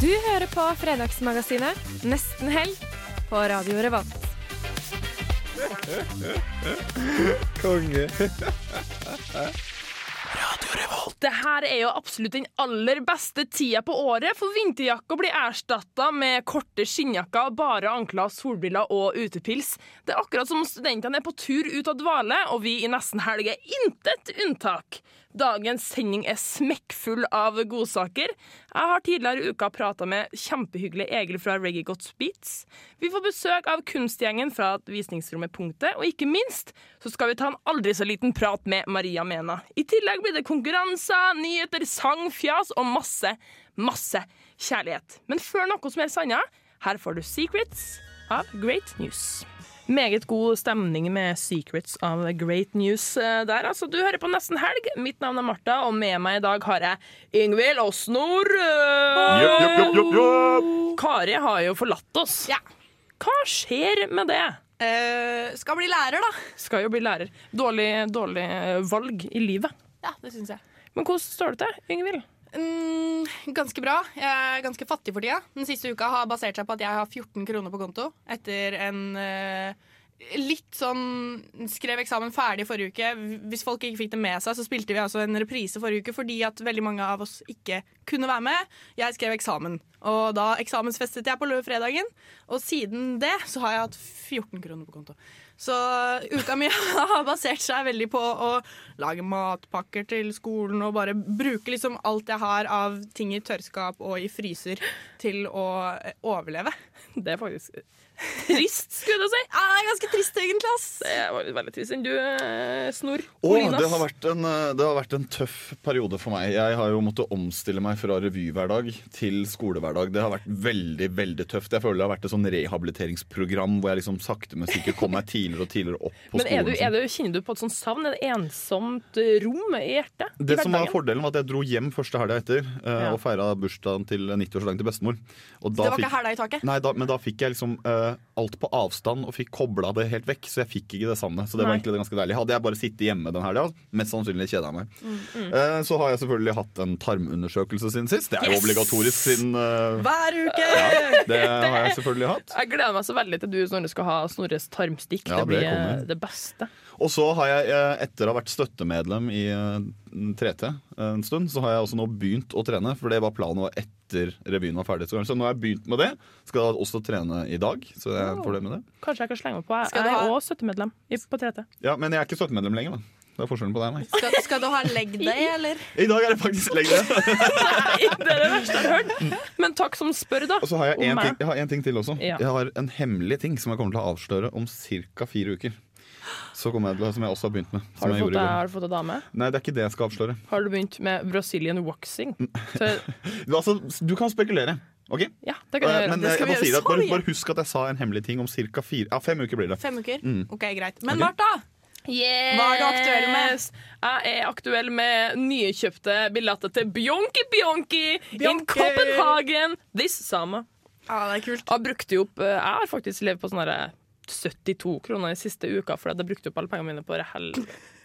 Du hører på Fredagsmagasinet Nesten helg på Radio Revolt. Konge. Radio Det her er jo absolutt den aller beste tida på året, for vinterjakka blir erstatta med korte skinnjakker, bare ankler, solbriller og utepils. Det er akkurat som om studentene er på tur ut av dvale, og vi i Nesten helg er intet unntak. Dagens sending er smekkfull av godsaker. Jeg har tidligere i uka prata med kjempehyggelig Egil fra Reggae Gods Beats. Vi får besøk av kunstgjengen fra visningsrommet Punktet, og ikke minst så skal vi ta en aldri så liten prat med Maria Mena. I tillegg blir det konkurranser, nyheter, sang, fjas og masse, masse kjærlighet. Men før noe som helst annet, her får du Secrets av Great News. Meget god stemning med Secrets of Great News eh, der. Altså, du hører på Nesten Helg. Mitt navn er Martha, og med meg i dag har jeg Ingvild og Snorre. Kari har jo forlatt oss. Ja. Hva skjer med det? Eh, skal bli lærer, da. Skal jo bli lærer. Dårlig, dårlig valg i livet. Ja, det syns jeg. Men hvordan står det til, Ingvild? Mm, ganske bra. Jeg er ganske fattig for tida. Den siste uka har basert seg på at jeg har 14 kroner på konto etter en uh, litt sånn Skrev eksamen ferdig forrige uke. Hvis folk ikke fikk det med seg, så spilte vi altså en reprise forrige uke fordi at veldig mange av oss ikke kunne være med. Jeg skrev eksamen, og da eksamensfestet jeg på fredagen. Og siden det så har jeg hatt 14 kroner på konto. Så uka mi har basert seg veldig på å lage matpakker til skolen og bare bruke liksom alt jeg har av ting i tørrskap og i fryser til å eh, overleve. Det er faktisk trist, skulle jeg si. Ja, det er ganske trist, egentlig. ass. Det var veldig trist. Enn du, eh, Snor? Åh, det har, vært en, eh, det har vært en tøff periode for meg. Jeg har jo måttet omstille meg fra revyhverdag til skolehverdag. Det har vært veldig veldig tøft. Jeg føler det har vært et sånn rehabiliteringsprogram hvor jeg liksom sakte, men sikkert kom meg tidligere og tidligere opp på Men er du, skolen. er du, kjenner du på et sånt savn? Et ensomt rom i hjertet? i Det som var? Fordelen var at jeg dro hjem første helga etter eh, Ja. og feira bursdagen til 90-årsdagen til bestemor. Og Det var fikk, ikke helga i taket. nei, da, men da fikk jeg liksom eh, alt på avstand og fikk kobla det helt vekk. Så jeg fikk ikke det samme. Så det var egentlig ganske deilig. Hadde jeg bare sittet hjemme den helga, mest sannsynlig kjeda jeg meg. Mm, Eh, så har jeg selvfølgelig hatt en tarmundersøkelse siden sist. Det er jo Yes! obligatorisk siden uh, Hver uke! Det har jeg selvfølgelig hatt. Jeg gleder meg så veldig til du Snorre skal ha Snorres tarmstikk. Ja, det blir det kommer. eh, det beste. Og så har jeg, eh, etter å ha vært støttemedlem i eh, 3T en stund, så har jeg også nå begynt å trene. For det var planen var etter revyen var ferdig. Så nå har jeg begynt med det. Skal også trene i dag, så jeg er fornøyd med det. Kanskje jeg kan slenge meg på. Jeg, Skal du jeg er ha- også støttemedlem på 3T. Ja, Men jeg er ikke støttemedlem lenger, da. Det er forskjellen på deg og meg. Skal, skal du ha leg day, eller? I dag er det faktisk lenger. Nei, det er det verste jeg har hørt. Men takk som spør, da. Og så har jeg én en ting, jeg har en ting til også. Ja. Jeg har en hemmelig ting som jeg kommer til å avsløre om ca. fire uker. Så kom jeg til, det, Som jeg også har begynt med. Har du, jeg fått har du fått deg dame? Nei, det er ikke det jeg skal avsløre. Har du begynt med Brazilian waxing? Så, Altså, du kan spekulere. Ok? ja, det kan jeg Eh, gjøre. Men Det jeg skal vi gjøre bare, bare husk at jeg sa en hemmelig ting om ca. fire Ja, fem uker blir det. Fem uker? Mm. OK, greit. Men okay. Martha, Yes! Hva er du aktuell med? Jeg er aktuell med nykjøpte billetter til Bjonki Bjonki in! Copenhagen this summer. Ah, det er kult. Jeg brukte jo opp Jeg har faktisk levd på sånn herre 72 kroner i siste uka fordi jeg brukte opp alle pengene mine på hel,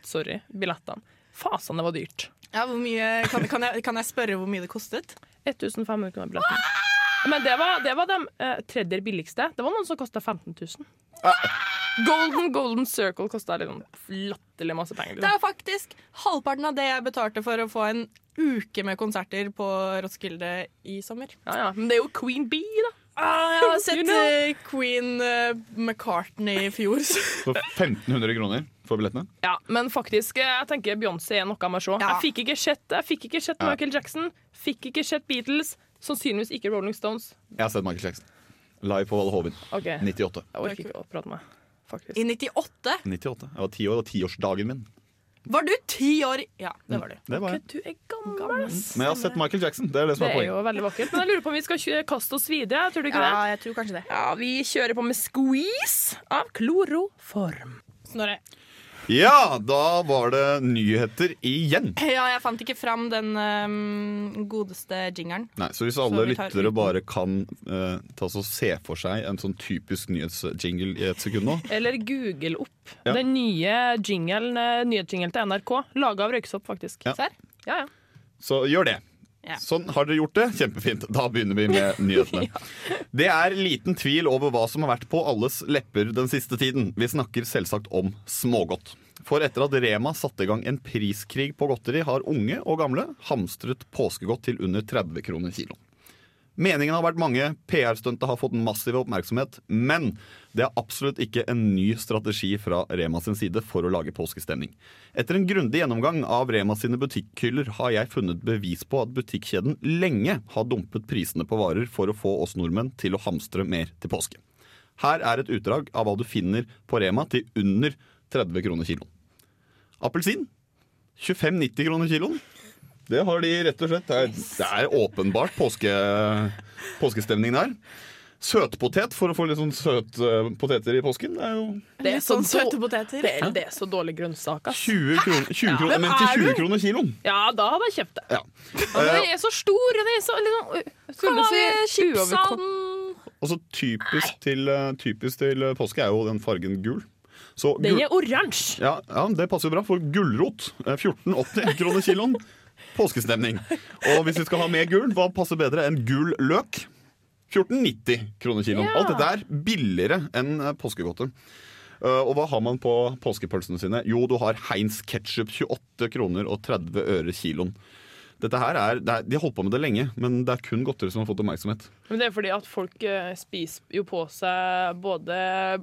sorry, billettene. Fasan, det var dyrt. Ja, mye, kan, kan, jeg, kan jeg spørre hvor mye det kostet? 1500 kroner billetten. Men det var, det var de eh, tredje billigste. Det var noen som kosta 15 000. Golden Golden Circle kosta liksom latterlig masse penger. Det Liksom. er faktisk halvparten av det jeg betalte for å få en uke med konserter på Roskilde i sommer. Ja, ja. Men det er jo Queen Bee, da. Ah, jeg har sett You know. eh, Queen uh, McCartney i fjor. Så 1500 kroner for billettene. Ja, Men faktisk, eh, jeg tenker Beyoncé er noe jeg må se. Ja. Jeg fikk ikke sett, jeg fikk ikke sett Ja. Michael Jackson, fikk ikke sett Beatles, sannsynligvis ikke Rolling Stones. Jeg har sett Michael Jackson. Live på Valle Hovin. Ok, Jeg 98. orker ikke å prate med deg, faktisk. I 98. 98. Jeg var ti år, og tiårsdagen min. Var du ti år Ja, det var du. Det var jeg. Du er gammel, ass. Men jeg har sett Michael Jackson. Det er det som Det er er jo veldig vakkert. Men jeg lurer på om vi skal kaste oss videre. Tror du ikke Ja, det? jeg tror kanskje det. Ja, Vi kjører på med squeeze av kloroform. Snorre. Ja, da var det nyheter igjen. Ja, jeg fant ikke fram den um, godeste jingeren. Nei, så hvis alle Så lyttere bare kan uh, ta så se for seg en sånn typisk nyhetsjingle i et sekund nå Eller google opp Ja. den nye jinglen, eh, nyhetsjingelen til NRK. Laga av røyksopp, faktisk. Ja. Serr? Ja, ja. Så gjør det. Ja. Sånn, Har dere gjort det? Kjempefint. Da begynner vi med nyhetene. Det er liten tvil over hva som har vært på alles lepper den siste tiden. Vi snakker selvsagt om smågodt. For etter at Rema satte i gang en priskrig på godteri, har unge og gamle hamstret påskegodt til under 30 kroner kilo. Meningen har vært mange, PR-stuntet har fått massiv oppmerksomhet, men det er absolutt ikke en ny strategi fra Rema sin side for å lage påskestemning. Etter en grundig gjennomgang av Rema sine butikkhyller har jeg funnet bevis på at butikkjeden lenge har dumpet prisene på varer for å få oss nordmenn til å hamstre mer til påske. Her er et utdrag av hva du finner på Rema til under 30 kroner kiloen. Appelsin 25,90 kroner kiloen. Det har de rett og slett. Det er, det er åpenbart påske, påskestemning der. Søtpotet for å få litt sånn søte poteter i påsken. Det er jo Det er sånn så søte poteter. Det er, det er så dårlig grønnsak, ass. 20 kroner, 20 kroner men til er 20 kroner kiloen. Ja, da hadde jeg kjøpt det. Ja. Og den er så stor, og den er så liksom Skulle si uoverkom... Altså typisk til, eh, typisk til eh, påske er jo den fargen gul. Så Den gul, er oransje. ja, ja, det passer jo bra, for gulrot eh, 14,80 kroner kiloen. Påskestemning. Og hvis vi skal ha mer gul, hva passer bedre enn gul løk? 14,90 kroner kiloen. Ja. Alt dette er billigere enn påskegodter påskegodtet. Eh, og hva har man på påskepølsene sine? Jo, du har Heinz ketchup 28 kroner og 30 øre kiloen. Dette her er, det er, De har holdt på med det lenge, men det er kun godteri som har fått oppmerksomhet. Men det er fordi at folk eh, spiser jo på seg både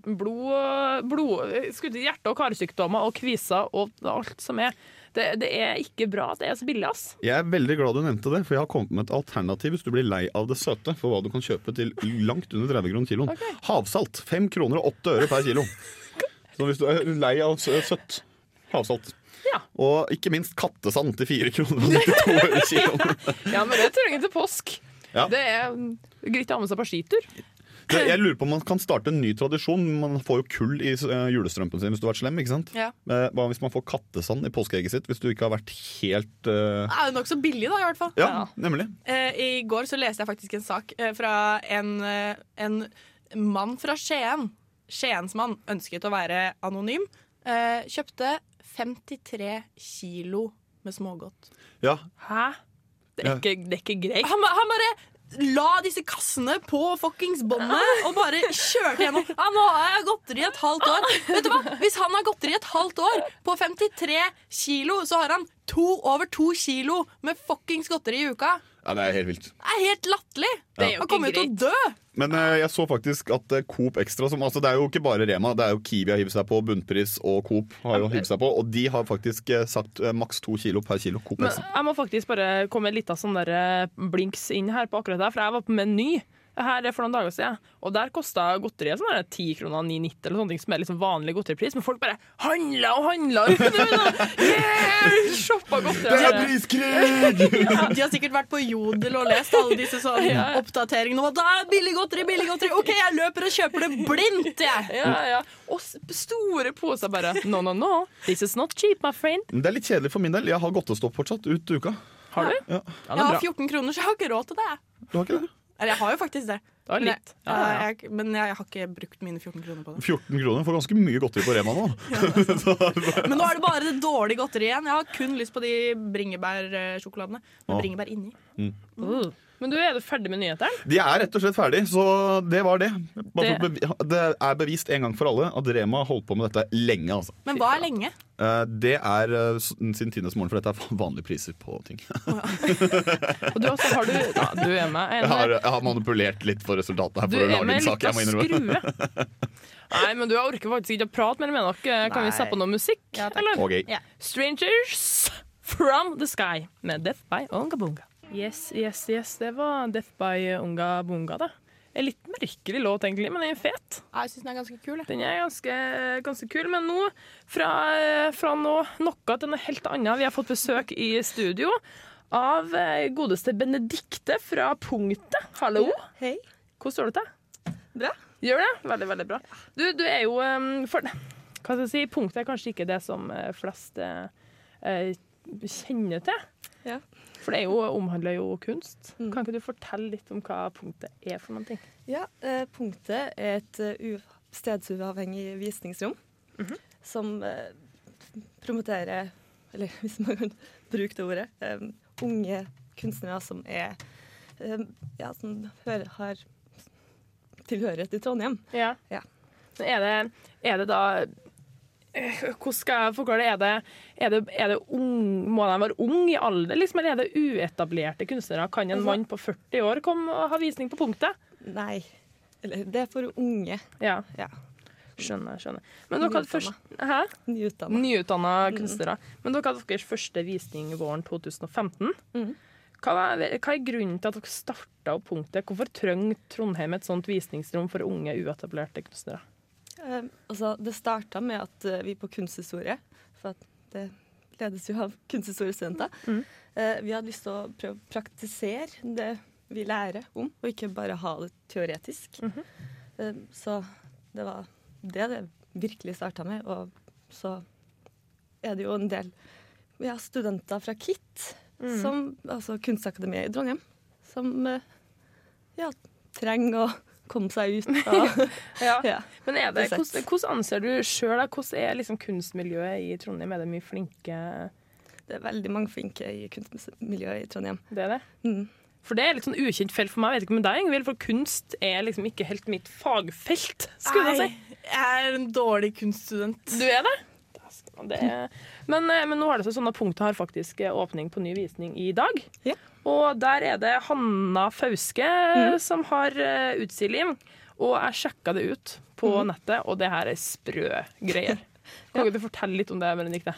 blod, blod hjerte- og karsykdommer og kviser og alt som er. Det, det er ikke bra at det er så billig, ass. Jeg er veldig glad du nevnte det, for jeg har kommet med et alternativ hvis du blir lei av det søte, for hva du kan kjøpe til langt under 30 kroner kiloen. Havsalt. 5 kroner og 8 øre per kilo. Så hvis du er lei av søtt havsalt. Ja. Og ikke minst kattesand til 4 kroner og 92 øre kiloen. Ja, men det trenger til påsk. Ja. Det er greit å ha med seg på skitur. Jeg lurer på om man kan starte en ny tradisjon. Man får jo kull i eh, julestrømpen sin hvis du har vært slem. ikke sant? Ja. Eh, Hva hvis man får kattesand i påskeegget sitt hvis du ikke har vært helt uh... Det er jo nokså billig, da, i hvert fall. Ja, Ja. nemlig. Eh, I går så leste jeg faktisk en sak fra en, en mann fra Skien. Skiens mann ønsket å være anonym. Eh, kjøpte 53 kilo med smågodt. Ja, Hæ? Det er ikke, det er ikke greit. Han, han bare la disse kassene på fuckings båndet og bare kjørte gjennom. Ja, nå har jeg godteri i et halvt år. Vet du hva? Hvis han har godteri i et halvt år på 53 kilo, så har han to, over to kilo med fuckings godteri i uka. Ja, det er helt vilt. Det er helt latterlig. Det er jo Han kommer jo til å dø. Men eh, jeg så faktisk at eh, Coop Extra som, altså Det er jo ikke bare Rema, det er jo Kiwi har hivd seg på, Bunnpris og Coop har jo hivd seg på. Og de har faktisk eh, sagt eh, maks to kilo per kilo. Coop Men Extra. jeg må faktisk bare komme med litt av sånn der eh, blinks inn her på akkurat det, for jeg var på Meny her for noen dager siden, og der kosta godteriet sånn 10 kroner 9,90 eller sånne ting som er liksom vanlig godteripris, men folk bare handla og handla! Yeah! Shoppa godteri. priskrig! De har sikkert vært på Jodel og lest alle disse sånn Ja. oppdateringene Og da det er billig godteri, billig godteri. OK, jeg løper og kjøper det blindt, jeg. Ja, ja. Og store poser bare. No, no, no. This is not cheap, my friend. Det er litt kjedelig for min del. Jeg har godtestopp fortsatt ut uka. Har du? Ja. Ja, Jeg er har 14 kroner, så jeg har ikke råd til det. Du har ikke det? Eller jeg har jo faktisk det. Det Men jeg. Ja, ja, ja. jeg, men jeg har ikke brukt mine 14 kroner på det. 14 kroner får ganske mye godteri på Rema nå. Men nå er det bare det dårlige godteriet igjen. Jeg har kun lyst på de bringebærsjokoladene med Å. bringebær inni. Uh. Men du, er du ferdig med nyhetene? De er rett og slett ferdig, så det var det. Bare Det- det er bevist en gang for alle at Rema har holdt på med dette lenge. Altså. Men hva er lenge? Eh, Det er eh, siden tidenes morgen, for dette er vanlige priser på ting. Og du, også, har du, ja, du er med Jeg har, jeg har manipulert litt for resultatet her Du for å er lage med en en sak. Jeg må innrømme. skrue. Nei, men du orker faktisk ikke å prate mer med dere. Kan vi Nei. se på noe musikk? Ja, takk. eller? Ok. Ja. Strangers from the Sky med Death by Unga Bunga. Yes, yes, yes, det var Death by Unga Bunga, da. En litt merkelig låt, egentlig, men den er fet. Jeg syns den er ganske kul. jeg. Den er ganske, ganske kul. Men nå, fra, fra noe, noe til noe helt annet. Vi har fått besøk i studio av eh, godeste Benedikte fra Punktet. Hallo. Hei. Hvordan står det til? Bra. Gjør det? Veldig, veldig bra. Du, du er jo um, for, Hva skal jeg si? Punktet er kanskje ikke det som eh, flest eh, eh, kjenner til. For det er jo, omhandler jo kunst. Mm. Kan ikke du fortelle litt om hva punktet er for noen ting? Ja, eh, Punktet er et uh, stedsuavhengig visningsrom som eh, promoterer, eller hvis man kan bruke det ordet, eh, unge kunstnere som er eh, ja, som hører, har tilhørighet i Trondheim. Ja. Ja. Er det, er det da Hvordan skal jeg forklare det? Er det, er det, er det ung, må de være ung i alder, liksom, eller er det uetablerte kunstnere? Kan en mann på 40 år komme og ha visning på punktet? Nei, eller det er for unge. Ja. Ja. Skjønner. skjønner. Men dere? Nyutdanna. Nyutdanna kunstnere. Men dere hadde deres første visning våren 2015. Mm. Hva, er, hva er grunnen til at dere starta opp punktet? Hvorfor trenger Trondheim et sånt visningsrom for unge, uetablerte kunstnere? Eh, altså, det starta med at uh, vi på kunsthistorie, for at det ledes jo av kunsthistoriestudenter, Mm. uh, vi hadde lyst til å prøve å praktisere det vi lærer om, og ikke bare ha det teoretisk. Mhm. eh, så det var det det virkelig starta med. Og så er det jo en del ja, studenter fra KIT, Mm. som, altså Kunstakademiet i Trondheim, som uh, ja, trenger å komme seg ut. Ja. ja. Men er det, hvordan, hvordan anser du sjøl Hvordan er liksom kunstmiljøet i Trondheim? Er det mye flinke Det er veldig mange flinke i kunstmiljøet i Trondheim. Det er det? Mm. For det er litt sånn ukjent felt for meg. Jeg vet ikke med deg, Ingvild, for kunst er liksom ikke helt mitt fagfelt, skulle jeg si. jeg er en dårlig kunststudent. Du er det? Det er, men, eh, men nå har det sånn at Punktet har faktisk eh, åpning på ny visning i dag. Ja. Og der er det Hanna Fauske mm. som har eh, utstilling. Og jeg sjekka det ut på mm. nettet, og det her er sprø greier. Kan ja. du fortelle litt om det, Benedicte?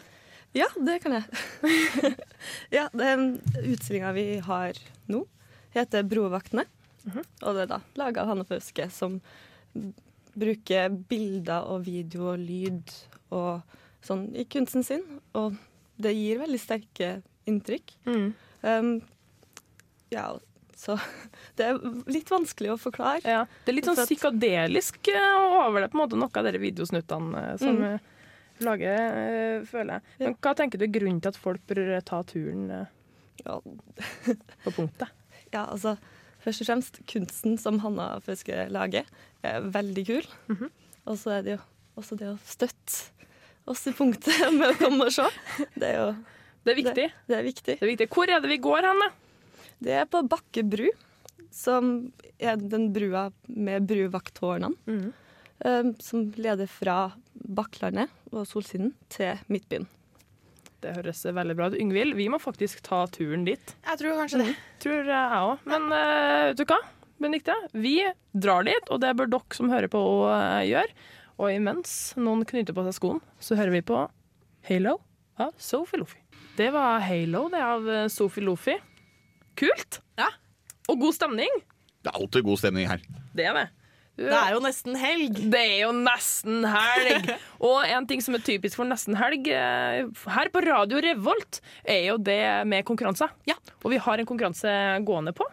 Ja, det kan jeg. ja, utstillinga vi har nå, heter 'Brovaktene'. Og det er da laga av Hanne Fauske, som bruker bilder og video og lyd og sånn i kunsten sin. Og det gir veldig sterke inntrykk. Um, ja, så det er litt vanskelig å forklare. Ja, det er litt sånn psykadelisk eh, over det, på en måte, noe av de videosnuttene eh, som Mm. eh, lager, føler jeg. Men hva tenker du er grunnen til at folk bør ta turen Ja, på punktet? Ja, altså Først og fremst, kunsten som Hanna Fauske lager, er veldig kul. Mhm. Og så er det jo også det å støtte oss i punktet med å komme og se. Det er jo Det er viktig. det er viktig. Det er viktig. Hvor er det vi går hen, da? Det er på Bakke bru, som er den brua med bruvakttårnene. Mm. Um, som leder fra Bakklandet og Solsiden til Midtbyen. Det høres veldig bra ut. Yngvild, vi må faktisk ta turen dit. Jeg tror kanskje det. Tror jeg òg. Men eh, vet du hva, Benedicte? Vi drar dit, og det bør dere som hører på eh, gjøre. Og imens noen knytter på seg skoen, så hører vi på Halo av Sophie Lofi. Det var Halo, det av eh, Sophie Lofi. Kult! Ja. Og god stemning. Det er alltid god stemning her. Det er det. Det er jo nesten helg. Det er jo nesten helg! Og en ting som er typisk for nesten helg eh, her på Radio Revolt, er jo det med konkurranser. Ja. Og vi har en konkurranse gående på.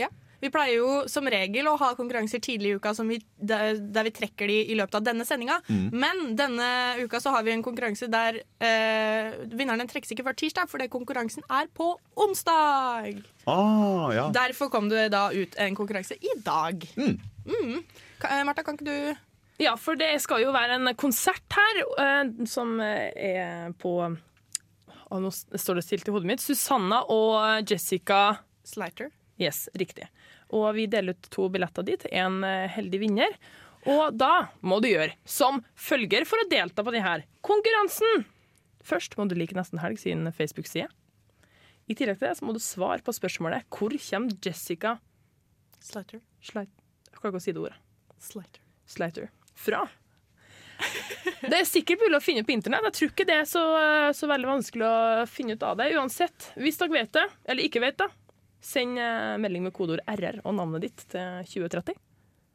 Ja. Vi pleier jo som regel å ha konkurranser tidlig i uka som vi, der, vi trekker de i løpet av denne sendinga. Men denne uka så har vi en konkurranse der eh, vinnerne trekkes ikke før tirsdag, fordi konkurransen er på onsdag. Ah, ja. Derfor kom det da ut en konkurranse i dag. Mm. Mm. Eh, Martha, kan ikke du Ja, for det skal jo være en konsert her eh, som eh, er på Nå står det stilt i hodet mitt. Susanna og Jessica Slighter. Yes, riktig. Og vi deler ut to billetter dit til en eh, heldig vinner. Og da må du gjøre som følger for å delta på denne konkurransen. Først må du like Nesten Helg sin Facebook-side. I tillegg til det så må du svare på spørsmålet hvor kommer Jessica Sliter. Sleit... Jeg klarer ikke å si det ordet. Sliter. Slater fra. Det er sikkert mulig å finne på internett. Jeg tror ikke det er så, så veldig vanskelig å finne ut av det. Uansett, hvis dere vet det, eller ikke vet det, send eh, melding med kodeord RR og navnet ditt til 2030.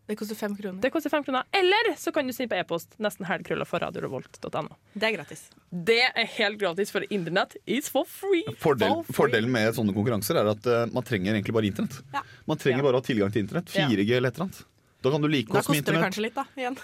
Det koster fem kroner. Det koster fem kroner. Eller så kan du sende på e-post nesten helgkrølla for radiorevolt.no. Det er gratis. Det er helt gratis, for internett is for free. Fordel, For free. fordelen med sånne konkurranser er at uh, man trenger egentlig bare internett. Ja. Man trenger Ja. bare å ha tilgang til internett. 4G eller et eller annet. Da kan du like Da oss med koster det kanskje litt, da. Igjen.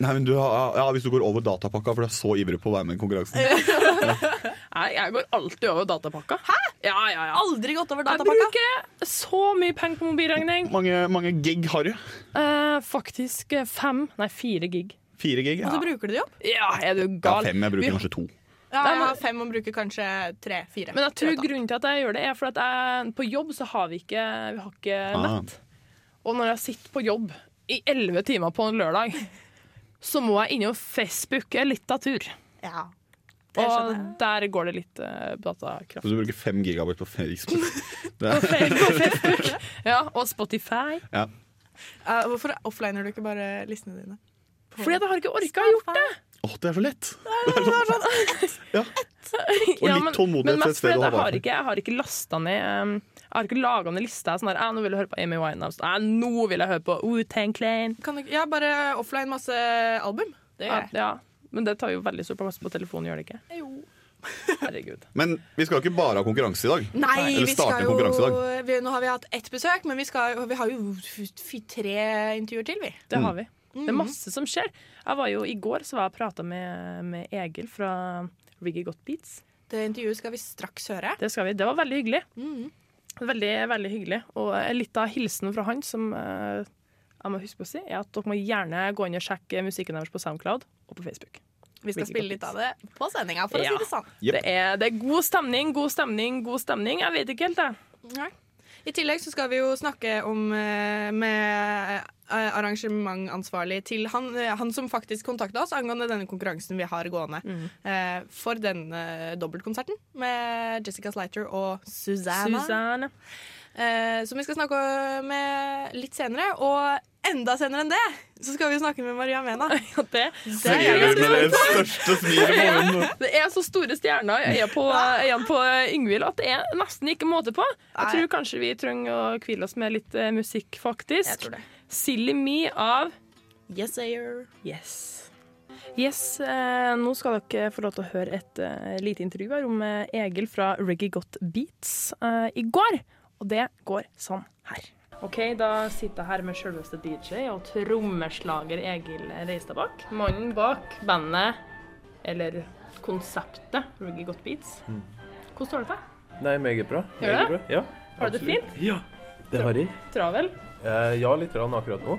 Nei, men du har, ja, Hvis du går over datapakka, for du er så ivrig på å være med i konkurransen. Nei, jeg går alltid over datapakka. Hæ? Ja, ja, ja. Aldri gått over datapakka? Jeg bruker så mye penger på mobilregning. Mange, mange gig har du? Eh, faktisk eh, fem, nei fire gig. Fire gig? ja. Og så bruker du det opp. Ja, er du ja, fem. Jeg bruker Vi- kanskje to. Ja, jeg har fem og bruker kanskje tre-fire. Men jeg tror grunnen til at jeg gjør det, er for at jeg, på jobb så har vi ikke, vi har ikke Ah. nett. Og når jeg sitter på jobb i elleve timer på en lørdag, så må jeg innom Facebook en liten tur. Ja, Og der går det litt uh, Så datakraft. du bruker fem gigabyte på Facebook. På Facebook. Ja, og Spotify. ja. Uh, hvorfor offliner du ikke bare listene dine? Fordi jeg har ikke orka å gjort det. Åh, det er så lett! Det er sånn. ja. Og Ja, litt men- tålmodighet til et sted å ha ikke, jeg har ikke lasta ned um, Jeg har ikke laga ned lista. Sånn der, «Ah, 'Nå vil jeg høre på Amy Winehouse'. 'Nå vil jeg høre på Wu-Tang Clan'. Jeg ja, bare offline masse album. Det gjør jeg. ja. Men det tar jo veldig stor plass på telefonen, gjør det ikke? Jo. Herregud. Men vi skal jo ikke bare ha konkurranse i dag. Nei, Eller starte skal jo konkurranse i dag. vi, Nå har vi hatt ett besøk, men vi, skal, vi har jo f- f- tre intervjuer til, vi. Det Mm. har vi. Det er masse som skjer. Jeg var jo, I går så var jeg og prata med, med Egil fra Riggy Got Beats. Det intervjuet skal vi straks høre. Det skal vi. Det var veldig hyggelig. Mm. Veldig, veldig hyggelig. Og litt av hilsen fra han som eh, jeg må huske på å si, er at dere må gjerne gå inn og sjekke musikken deres på Soundcloud og på Facebook. Vi skal spille litt av det på sendinga, for Ja. å si det sånn. Yep. Det, er, det er god stemning, god stemning, god stemning. Jeg vet ikke helt, jeg. Nei. I tillegg så skal vi jo snakke om eh, med eh, arrangementansvarlig til han, eh, han som faktisk kontakta oss angående denne konkurransen vi har gående. eh, for denne dobbeltkonserten med Jessica Slighter og Susanna. Susanne. Eh, som vi skal snakke med litt senere. Og enda senere enn det så skal vi snakke med Maria Mena. Ja, det, Det er det største smilet på det er så store stjerner i øynene på, på Yngvild at det er nesten ikke måte på. Jeg tror kanskje vi trenger å hvile oss med litt eh, musikk, faktisk. Jeg tror det. Silly Me av Yes, Ayer. Yes. Yes, eh, Nå skal dere få lov til å høre et eh, lite intervju her om eh, Egil fra Reggae Got Beats eh, i går. Og det går sånn her. OK, da sitter jeg her med selveste DJ og trommeslager Egil Reistadbakk. Mannen bak bandet, eller konseptet, Ruggy Got Beats. Hvordan står det til? Nei, meget bra. Gjør Meget det? bra. Ja, Har du det fint? Ja, det har jeg. Travel? Eh, ja, litt grann akkurat nå.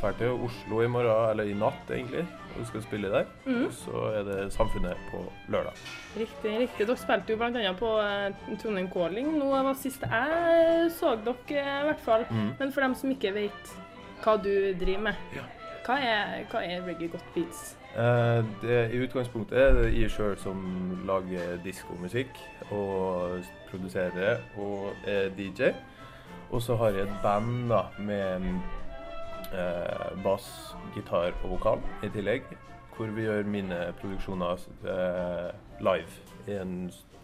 Drar til Oslo i morgen, eller i natt egentlig, og skal spille der. Mm. Og så er det Samfunnet på lørdag. Riktig, riktig. Dere spilte jo bl.a. på eh, Trondheim Calling. Nå var sist jeg så dere, eh, i hvert fall. Mm. Men for dem som ikke vet hva du driver med, Ja. hva, er, hva er Reggae Got Beats? Eh, det, I utgangspunktet er det jeg sjøl som lager diskomusikk og produserer og er DJ. Og så har jeg et band da, med eh, bass, gitar og vokal i tillegg. Hvor vi gjør mine produksjoner eh, live i en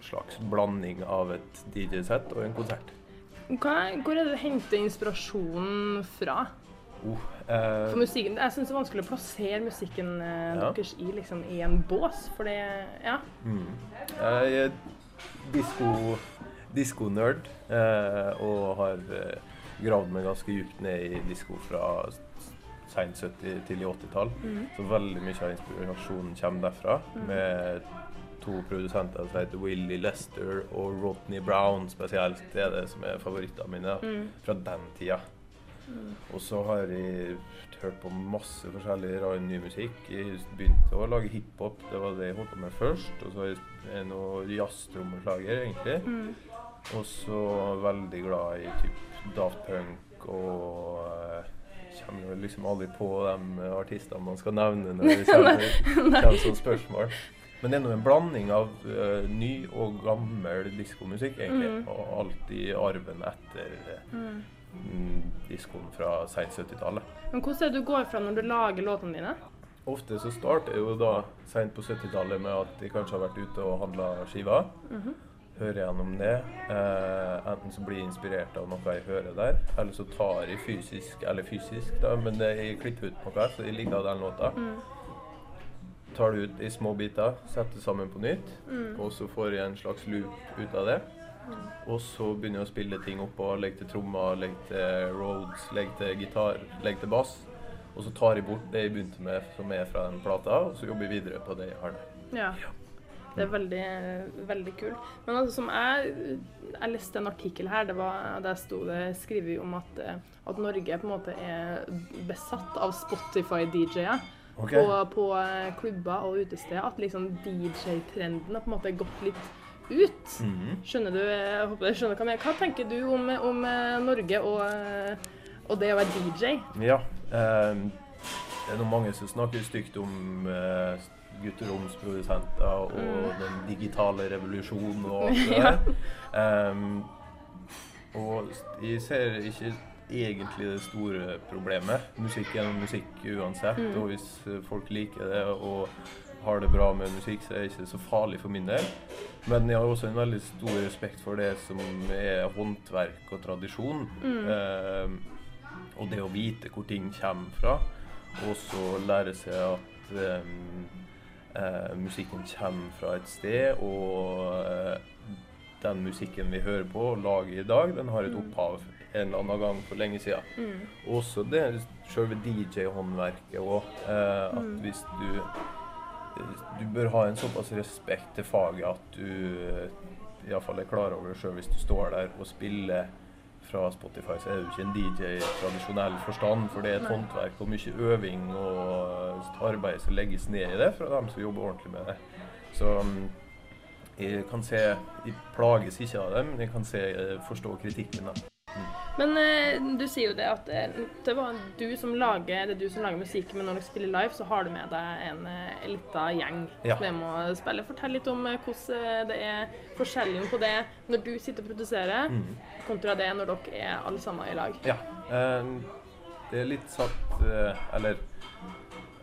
slags blanding av et DJ-sett og en konsert. Hva, hvor er det du henter inspirasjonen fra? Oh, eh, For musikken, Jeg syns det er vanskelig å plassere musikken eh, Ja. deres i, liksom, i en bås, for det Ja. Mm. Jeg er disko-nerd eh, og har eh, gravd meg ganske dypt ned i disko fra seint 70- til 80-tall. Så veldig mye av inspirasjonen kommer derfra. Med to produsenter som heter Willy Lester og Rodney Brown spesielt. Det er det som er favorittene mine mm. fra den tida. Og så har jeg hørt på masse forskjellig rar ny musikk. Jeg begynte å lage hiphop, det var det jeg holdt på med først. Og så er jeg noe jazztrommeslager, egentlig. Og så veldig glad i typ Daft Punk og eh, Kommer jo liksom aldri på de artistene man skal nevne når det kommer, kommer sånne spørsmål. Men det er nå en blanding av uh, ny og gammel diskomusikk, egentlig. Og alt i arven etter mm. diskoen fra seint 70-tallet. Men hvordan er det du går fra når du lager låtene dine? Ofte så starter jeg jo da seint på 70-tallet med at de kanskje har vært ute og handla skiver. Hører gjennom det. Eh, enten så blir jeg inspirert av noe jeg hører der, eller så tar jeg fysisk, eller fysisk, da, men jeg klipper ut noe, så jeg liker den låta. Tar det ut i små biter, setter sammen på nytt, og så får jeg en slags loop ut av det. Og så begynner jeg å spille ting oppå, legge til trommer, legge til Rhodes, legge til gitar, legge til bass. Og så tar jeg bort det jeg begynte med, som er fra den plata, og så jobber jeg videre på det jeg har der. Ja. Det er veldig, veldig kult. Men altså, som jeg, jeg leste en artikkel her, det var, der sto det skrevet om at, eh, at Norge på en måte er besatt av Spotify-DJ-er. Okay. Og på eh, klubber og utesteder. At liksom DJ-trenden har på en måte gått litt ut. Mhm. Skjønner du jeg håper jeg skjønner hva, jeg mener. hva tenker du om, om eh, Norge og, eh, og det å være DJ? Ja. ehm, det er noen mange som snakker stygt om uh, gutteromsprodusenter og den digitale revolusjonen og alt det der. Um, og jeg ser ikke egentlig det store problemet. Musikk er musikk uansett, og hvis eh, folk liker det og har det bra med musikk, så er det ikke så farlig for min del. Men jeg har også en veldig stor respekt for det som er håndverk og tradisjon. Um, og det å vite hvor ting kommer fra, og så lære seg at ehm, eh, musikken kommer fra et sted, og eh, den musikken vi hører på og lager i dag, den har et opphav en eller annen gang for lenge siden. Også det selve DJ-håndverket òg. Eh, at hvis du Du bør ha en såpass respekt til faget at du eh, iallfall er klar over det sjøl hvis du står der og spiller fra Spotify, så er du ikke en DJ i tradisjonell forstand, for det er et håndverk og mye øving og arbeid som legges ned i det fra dem som jobber ordentlig med det. Så mm, jeg kan se Jeg plages ikke av det, men jeg kan se, eh, forstå kritikken. da. Men eh, du sier jo det at eh, det, var du som lager, det er du som lager musikk, men når dere spiller live, så har du med deg en eh, lita gjeng Ja. som er med å spille. Fortell litt om eh, hvordan det er forskjellen på det når du sitter og produserer, kontra det når dere er alle sammen i lag. Ja. eh, det er litt satt eh, Eller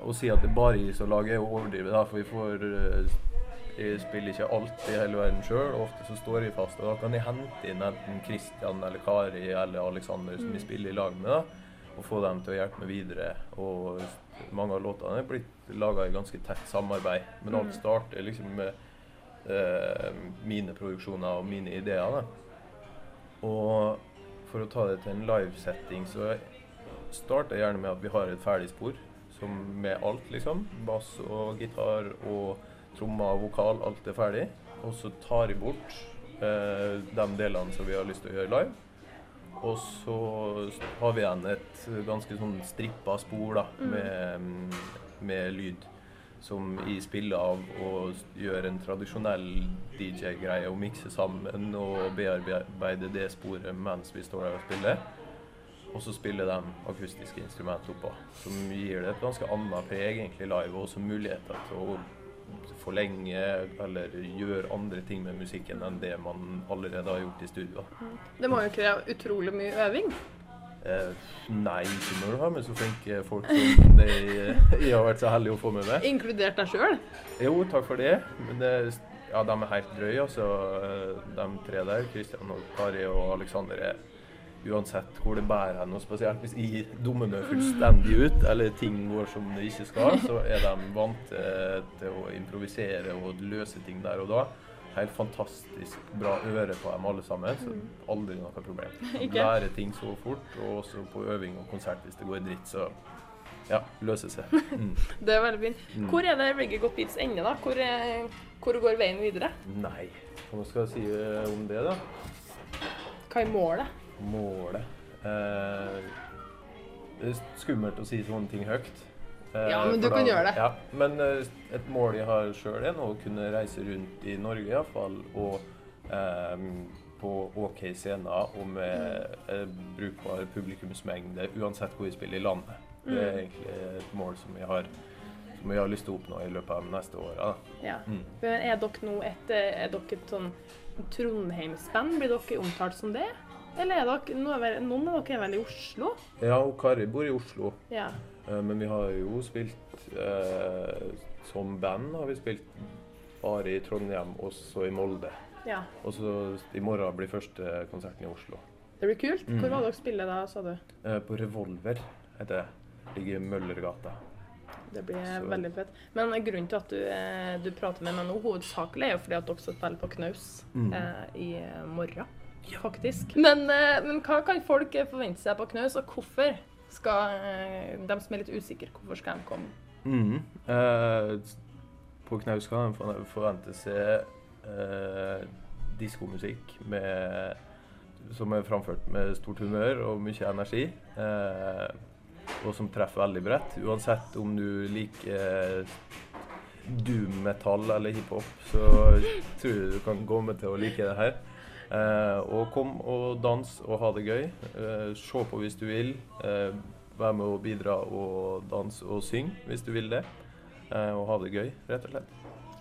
å si at det er bare jeg som lager, er å overdrive, for vi får Jeg spiller ikke alt i hele verden sjøl, ofte så står jeg fast. Og da kan jeg hente inn enten Christian eller Kari eller Alexander som jeg spiller i lag med, da, og få dem til å hjelpe meg videre. Og mange av låtene er blitt laga i ganske tett samarbeid, men alt starter liksom med eh, mine produksjoner og mine ideer. da. Og for å ta det til en livesetting, så starter jeg gjerne med at vi har et ferdig spor som med alt, liksom. Bass og gitar og trommer og vokal, alt er ferdig. Og så tar jeg bort eh, de delene som vi har lyst til å gjøre live. Og så har vi igjen et ganske sånn strippa spor da, med, med lyd som jeg spiller av og gjør en tradisjonell DJ-greie og mikser sammen og bearbeider det sporet mens vi står der og spiller. Og så spiller de akustiske instrumenter oppå, som gir det et ganske annet preg egentlig live, og også muligheter til å forlenge eller gjøre andre ting med musikken enn det man allerede har gjort i studio. Det må jo kreve utrolig mye øving. Eh, nei, ikke når du har med så flinke folk som det jeg har vært så heldig å få med meg. Inkludert deg sjøl. Jo, takk for det. Men det, ja, de er helt drøye, altså. De tre der, Kristian og Kari og Aleksander, er uansett hvor det bærer hen. Spesielt hvis jeg dummer meg fullstendig ut, eller ting går som det ikke skal, så er de vant til, å improvisere og løse ting der og da. Helt fantastisk bra øre på dem alle sammen, så aldri noe problem. De lærer ting så fort, og også på øving og konsert hvis det går dritt, så ja, løser seg. Mm. Det er veldig fint. Hvor er det Reggae Got Beats ender, da? Hvor, er, hvor går veien videre? Nei, hva skal jeg si eh, om det, da? Hva er målet? Målet eh, Det er skummelt å si sånne ting høyt. Eh, Ja, men du da, kan gjøre det. Ja, men eh, et mål jeg har sjøl, er nå å kunne reise rundt i Norge iallfall, og eh, på OK scener og med eh, brukbar publikumsmengde, uansett hvor jeg spiller i landet. Det er egentlig et mål som jeg har, som jeg har lyst til å oppnå i løpet av de neste åra. Ja. Mm. Er dere nå et, er dere et sånn Trondheimsband? Blir dere omtalt som det? Eller er dere, noen, er av dere er vel i Oslo? Ja, og Kari bor i Oslo. Ja. Eh, Men vi har jo spilt eh, som band har vi spilt bare i Trondheim, også i Molde. Ja. Og så i morgen blir første konserten i Oslo. Det blir kult. Mm. Hvor var dere spiller da, sa du? Eh, På Revolver heter det. Ligger i Møllergata. Det blir Så- veldig fett. Men grunnen til at du, eh, du prater med meg nå, hovedsakelig er jo fordi at dere skal spille på Knaus Mm. eh, i morgen, faktisk. Men, eh, men hva kan folk forvente seg på Knaus, og hvorfor skal eh, de som er litt usikre, hvorfor skal de komme? Mm. Eh, på Knaus kan en forvente seg eh, diskomusikk med- som er framført med stort humør og mye energi. eh, og som treffer veldig bredt. Uansett om du liker doom-metall eller hiphop, så tror jeg du kan komme til å like det her. Eh, og kom og dans og ha det gøy. Eh, se på hvis du vil. Eh, Vær med å bidra og danse og synge hvis du vil det. Eh, og ha det gøy, rett og slett.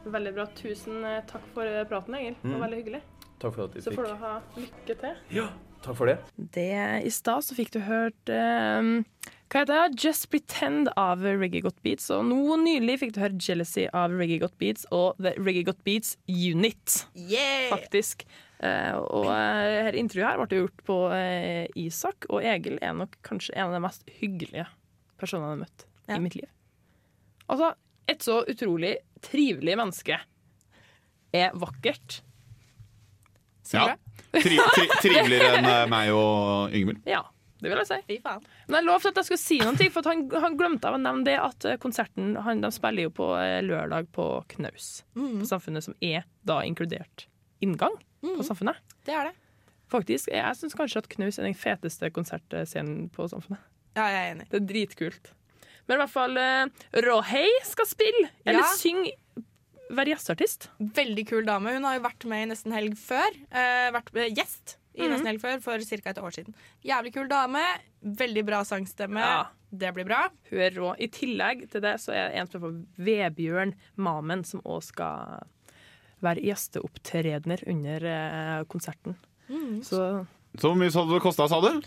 Veldig bra. Tusen takk for praten, Egil. Det var Mm. veldig hyggelig. Takk for at du Så får du ha lykke til. Ja, takk for det. Det I stad så fikk du hørt um, hva heter det? Just Pretend av Reggae Got Beats. Og nå nylig fikk du høre Jealousy av Reggae Got Beats og The Reggae Got Beats Unit. Faktisk. Eh, og eh, her intervjuet her ble gjort på eh, Isak, og Egil er nok kanskje en av de mest hyggelige personene jeg har møtt Ja. i mitt liv. Altså, et så utrolig trivelig menneske er vakkert. Ja. Tri tri triveligere enn meg og Yngvild. Ja, det vil jeg si. Fy faen. Men jeg lovte at jeg skulle si noen ting, for at han, han glemte av å nevne det at konserten han, de spiller jo på lørdag på Knaus. På Samfunnet, som er da inkludert inngang på Samfunnet. Det er det. Faktisk, Jeg syns kanskje at Knaus er den feteste konsertscenen på Samfunnet. Ja, jeg er enig. Det er dritkult. Men i hvert fall uh, Rohei skal spille, eller Ja. synge, være gjesteartist. Veldig kul dame. Hun har jo vært med i Nesten Helg før. Uh, vært eh, gjest i Mhm. Nesten Helg før for ca. et år siden. Jævlig kul dame. Veldig bra sangstemme. Ja. Det blir bra. Hun er rå. I tillegg til det så er det en som heter Vebjørn Mamen, som òg skal være gjesteopptredener under eh, konserten. Så Så hvor mye hadde det kosta, sa du?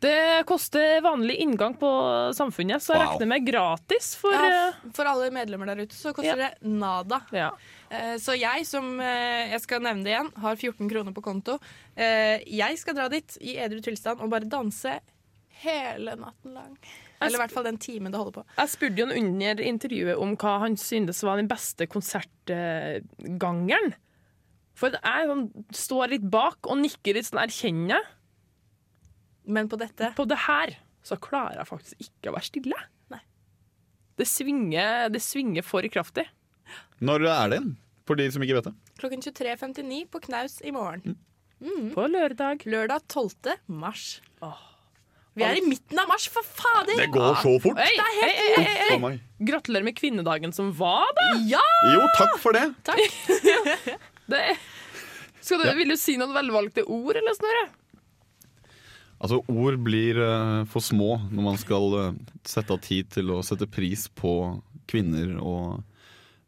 det koster vanlig inngang på Samfunnet, så jeg Wow. regner med gratis for Ja, eh, for alle medlemmer der ute så koster Ja. det nada. ja. Eh, Så jeg som, jeg skal nevne det igjen, har 14 kroner på konto. Eh, Jeg skal dra dit i edru tilstand og bare danse hele natten lang. Eller i hvert fall den timen det holder på. Jeg spurte jo under intervjuet om hva han syntes var den beste konsertgangeren. For jeg sånn, står litt bak og nikker litt sånn erkjennende. Men på dette På det her så klarer jeg faktisk ikke å være stille. Nei. Det svinger, det svinger for kraftig. Når er det igjen? For de som ikke vet det. klokken 23.59 på Knaus i morgen. På lørdag. Lørdag 12. mars. Vi er i midten av mars, for fader! Det går så fort! Oi, Det er helt ei, ei, ei. Gratulerer med kvinnedagen som var, da! Ja! Jo, takk for det. Det skal du, Vil du si noen velvalgte ord, eller Snorre? Altså, ord blir uh, for små når man skal uh, sette av tid til å sette pris på kvinner og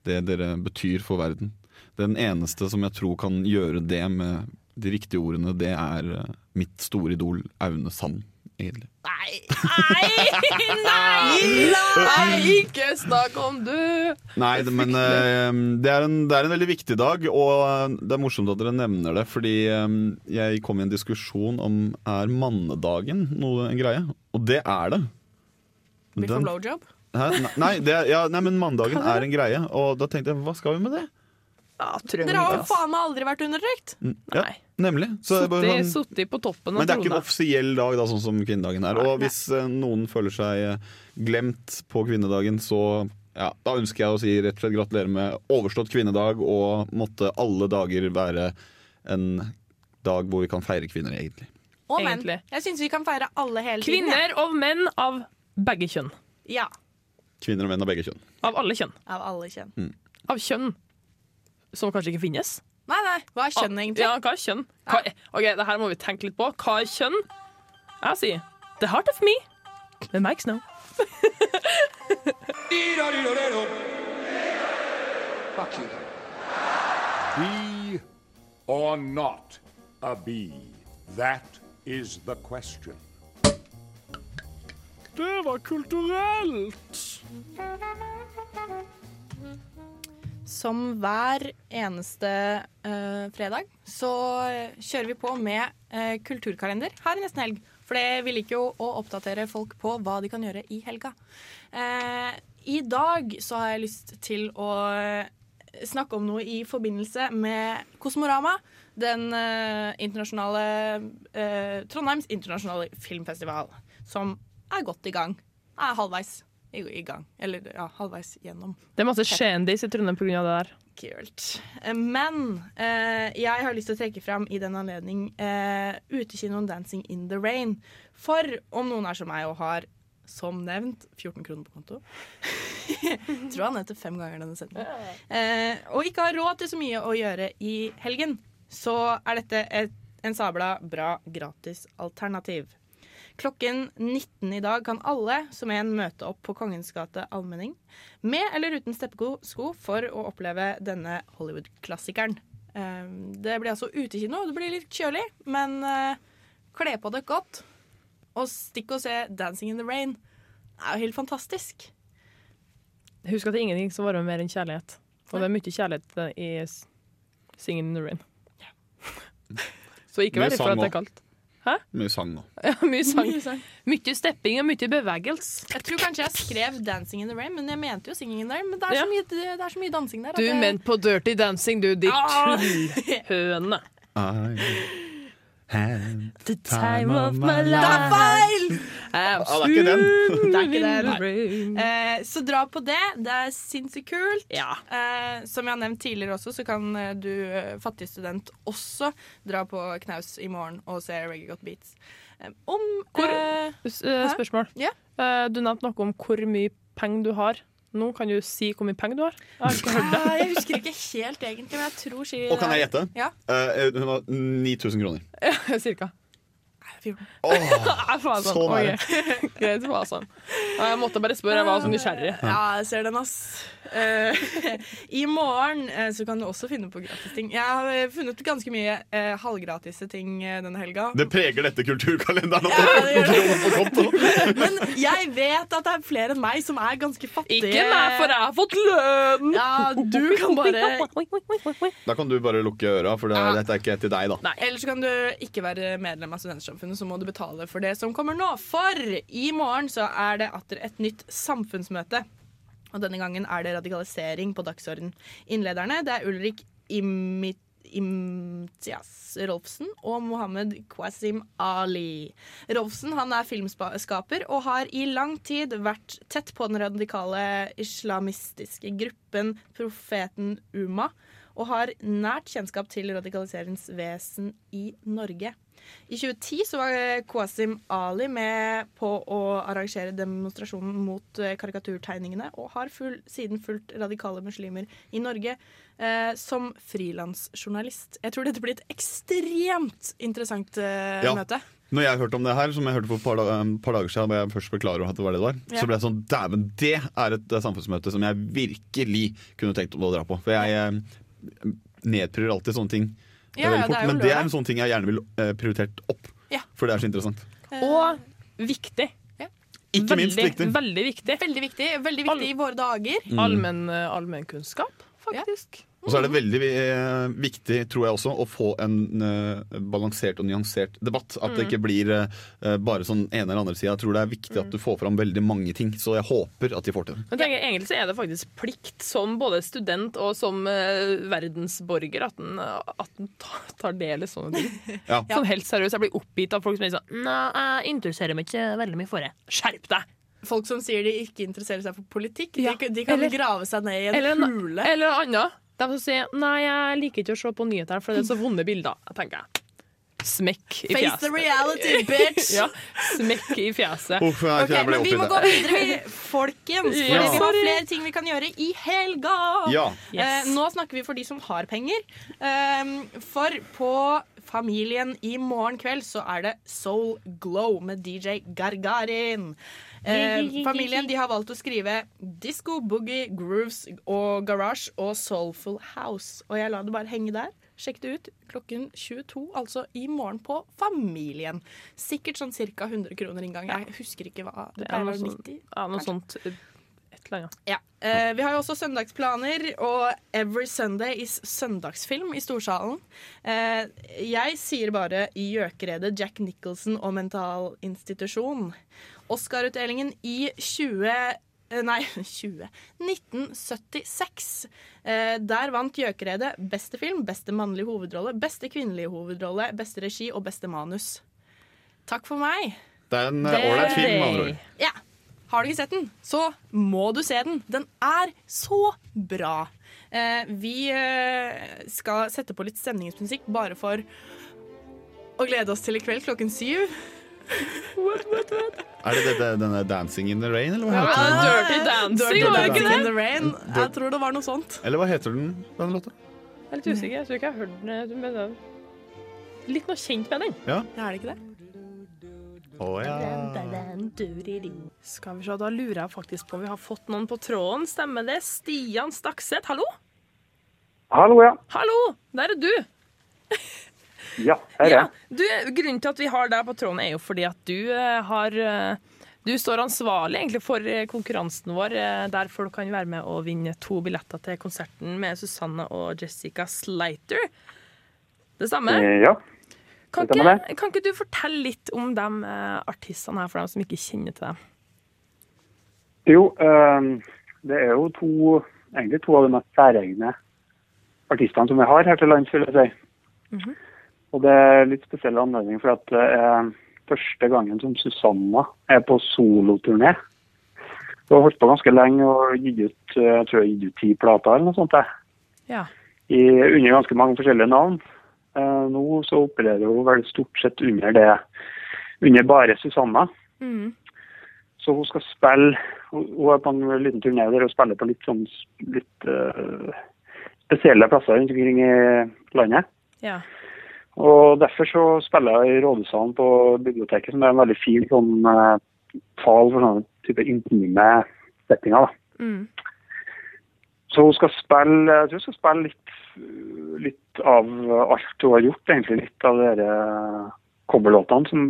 det dere betyr for verden. Den eneste som jeg tror kan gjøre det med de riktige ordene, det er uh, mitt store idol Aune Sand, egentlig. Nei, nei, nei! Nei, ikke snakk om du! Nei, det- men uh, det, er en, det er en veldig viktig dag, og eh, det er morsomt at dere nevner det. Fordi um, jeg kom i en diskusjon om er mannedagen noe en greie? Og det er det. Blir Den- blowjob? Hæ? Nei, det, ja, nei, men mandagen er en greie, og da tenkte jeg hva skal vi med det? Ja, tror Dere har jo ass. faen meg aldri vært undertrykt. Mm, Ja, Nei. nemlig. Så det er bare sånn, sittet på toppen av men det er ikke en trona. offisiell dag, da, sånn som kvinnedagen er. Og hvis eh, noen føler seg eh, glemt på kvinnedagen, så ja, da ønsker jeg å si rett og slett gratulerer med overstått kvinnedag, og måtte alle dager være en dag hvor vi kan feire kvinner, egentlig. Og menn. Egentlig. Jeg syns vi kan feire alle hele tiden. Kvinner og menn av begge kjønn. Ja. Kvinner og menn av begge kjønn. Av alle kjønn. Av alle kjønn. Av kjønn som kanskje ikke finnes. Nei, nei. Hva er kjønn, egentlig? Ja, hva er kjønn? Hva er, ok, det her må vi tenke litt på. Hva er kjønn? Jeg sier The heart of me. The Mike Snow. Bee or not a bee? That is the question. Det var kulturelt. Som hver eneste uh, fredag så kjører vi på med uh, kulturkalender her i nesten helg. For det vi liker jo å oppdatere folk på hva de kan gjøre i helga. Uh, I dag så har jeg lyst til å snakke om noe i forbindelse med Kosmorama. Den internasjonale Trondheims internasjonale filmfestival, som er godt i gang. Er halvveis i, i gang. Eller ja, halvveis gjennom. Det er masse kjendis i Trondheim pga. det der. Kult. Eh, Men eh, jeg har lyst til å trekke fram i den anledning eh, utekinoen 'Dancing in the Rain'. For om noen er som meg og har, som nevnt, 14 kroner på konto Tror han nevnte fem ganger denne setningen. Eh, og ikke har råd til så mye å gjøre i helgen, så er dette et, en sabla bra gratis alternativ. Klokken 19 i dag kan alle som en møte opp på Kongens gate allmenning med eller uten steppesko for å oppleve denne Hollywood-klassikeren. Eh, Det blir altså utekino. Det blir litt kjølig, men eh, kle på dere godt. Og stikk og se 'Dancing in the Rain'. Det er jo helt fantastisk. Husk at det er ingenting som varmer mer enn kjærlighet. Og det er mye kjærlighet i 'Singing in the Rain'. Så ikke vær redd for at det er også. kaldt. Hæ? Mye sang da Ja, mye sang. Mye sang. Mye stepping og mye bevegelse. Jeg tror kanskje jeg skrev 'Dancing in the Rain', men jeg mente jo 'Singing in the Rain'. Men det er, Ja. så, mye, det er så mye dansing der. at Du jeg- mente på Dirty Dancing, du, ditt Ah. tullhøne. Had The time of my life. Det er feil! Ah, det er ikke den. Det er ikke den. Eh, så dra på det. Det er sinnssykt kult. Ja. Eh, som jeg har nevnt tidligere også, så kan eh, du eh, fattig student også dra på knaus i morgen og se Reggae Got Beats. Eh, om Hvor- eh, Spørsmål. Yeah. Eh, Du nevnte noe om hvor mye penger du har. Nå kan du si hvor mye penger du har. Jeg har ikke eh, Jeg husker ikke helt egentlig, men jeg tror sier Og kan jeg gjette? Ja. Uh, hun har 9000 kroner. Ja, Cirka. 14. Oh, faen, sånn. Så nære. Okay. Greit, faen, sånn. Jeg måtte bare spørre, jeg var så nysgjerrig. Ja, jeg ser den, ass. Eh, I morgen eh, så kan du også finne på gratis ting. Jeg har eh, funnet ganske mye uh, halvgratise ting denne helga. Det preger dette kulturkalenderen. Ja, det det gjør 14 kroner på konto. Men jeg vet at det er flere enn meg som er ganske fattige. Ikke meg, for jeg har fått lønn! Ja, du kan bare Da kan du bare lukke øra, for det, dette er ikke til deg, da. Eller så kan du ikke være medlem av Studentsamfunnet, så må du betale for det som kommer nå. For i morgen så er det atter et nytt samfunnsmøte. Og denne gangen er det radikalisering på dagsorden. Innlederne det er Ulrik Imit Imtias Rolfsen og Mohammed Qasim Ali. Rolfsen han er filmskaper og har i lang tid vært tett på den radikale islamistiske gruppen Profeten Uma og har nært kjennskap til radikaliseringsvesen i Norge. I 2010 så var Qasim Ali med på å arrangere demonstrasjonen mot eh, karikaturtegningene, og har full, siden fulgt radikale muslimer i Norge eh, som frilansjournalist. Jeg tror dette blir et ekstremt interessant eh, Ja. møte. Når jeg hørte om det her, som jeg hørte for et par, da- et par dager siden, da jeg først ble klar over at det var det det var, Ja. så ble jeg sånn Dæven, det er et eh, samfunnsmøte som jeg virkelig kunne tenkt å dra på. For jeg eh, nedprioriterer alltid sånne ting. eh, Ja, ja, det fort, det men det er en sånn ting jeg gjerne vil eh, prioritert opp. Ja. For det er så interessant. Og viktig. Ikke minst viktig. Veldig viktig. Veldig viktig, veldig viktig i våre dager. Mm. Eh, allmennkunnskap, faktisk. Og så er det veldig eh, viktig, tror jeg også, å få en eh, balansert og nyansert debatt. At det Mm. ikke blir eh, bare sånn ene eller andre sida. Jeg tror det er viktig at du får fram veldig mange ting. Så jeg håper at de får til det. Men tenker, Egentlig så er det faktisk plikt som både student og som eh, verdensborger at en, at en tar, del i sånne ting. Ja. Sånn helt seriøst, Jeg blir oppgitt av folk som er sånn Nei, jeg interesserer meg ikke veldig mye for det. Skjerp deg! Folk som sier de ikke interesserer seg for politikk, Ja. de, de kan Eller- grave seg ned i en Eller en- hule. Eller annet. De som sier nei, jeg liker ikke å se på nyheter, for det er så vonde bilder. Jeg tenker Smekk i Face the reality, bitch! ja, smekk i fjeset. Uff, jeg, okay, jeg ble men vi må gå videre, folkens. For Ja. vi har flere ting vi kan gjøre i helga. Ja. Eh, nå snakker vi for de som har penger. Um, for på Familien i morgen kveld så er det Soul Glow med DJ Gargarin. Eh, familien de har valgt å skrive disco, boogie, grooves og garage og soulful house. Og jeg lar det bare henge der. Sjekk det ut klokken 22, altså i morgen på Familien. Sikkert sånn ca. 100 kroner inngang. Jeg husker ikke hva. Det er pleier å være sånt, 90. ja, noe sånt eh, Et. Ja. Eh, vi har jo også søndagsplaner, og Every Sunday is søndagsfilm i Storsalen. Eh, jeg sier bare i gjøkeredet Jack Nicholson og Mental Institusjon. Oscar-utdelingen i 20... eh, Nei, 20 1976. Eh, der vant Gjøkeredet beste film, beste mannlige hovedrolle, beste kvinnelige hovedrolle, beste regi og beste manus. Takk for meg. Det er en eh, ålreit film, med andre ord. Ja. Har du ikke sett den, så må du se den. Den er så bra. Eh, vi eh, skal sette på litt stemningsmusikk bare for å glede oss til i kveld klokken syv. Er det det denne 'Dancing in the Rain', eller hva Ja, heter den? Dirty Dancing, Dirty var det ikke Dancing in det? the Rain. Jeg tror det var noe sånt. Eller hva heter den, den låta? Jeg er litt usikker. Jeg tror ikke jeg har hørt den. men Litt noe kjent med den. Ja. Ja, er det ikke det? Å ja. Skal vi se, Da lurer jeg faktisk på om vi har fått noen på tråden. Stemmer det? Stian Stakset, hallo? Hallo, ja. Hallo! Der er du. Ja, her er Ja, du, grunnen til at vi har deg på tråden, er jo fordi at du eh, har eh, Du står ansvarlig egentlig for eh, konkurransen vår, der folk kan være med og vinne to billetter til konserten med Susanne og Jessica Slater. Det stemmer? Ja. Kan ikke, kan ikke du fortelle litt om de artistene her, for dem som ikke kjenner til dem? Jo, eh, det er jo to, egentlig to av de mest særegne artistene som vi har her til lands, vil jeg si. Mhm. Og det er litt spesiell anledning, for at det er første gangen som Susanna er på soloturné. Hun har holdt på ganske lenge og gitt ut, eh, jeg tror jeg gitt ut ti plater eller noe sånt. Ja. i, under ganske mange forskjellige navn. Eh, nå så opererer hun vel stort sett under det, under bare Susanna. Mm. Så hun skal spille Hun er på en liten turné der hun spiller på litt sånn litt uh, spesielle plasser rundt omkring i landet. Ja. Og derfor så spiller jeg i Rådhussalen på biblioteket, som er en veldig fin sånn sal for sånne type intime settinger. da. Mm. Så hun skal spille jeg tror hun skal spille litt, litt av alt hun har gjort, egentlig. Litt av de kobberlåtene, som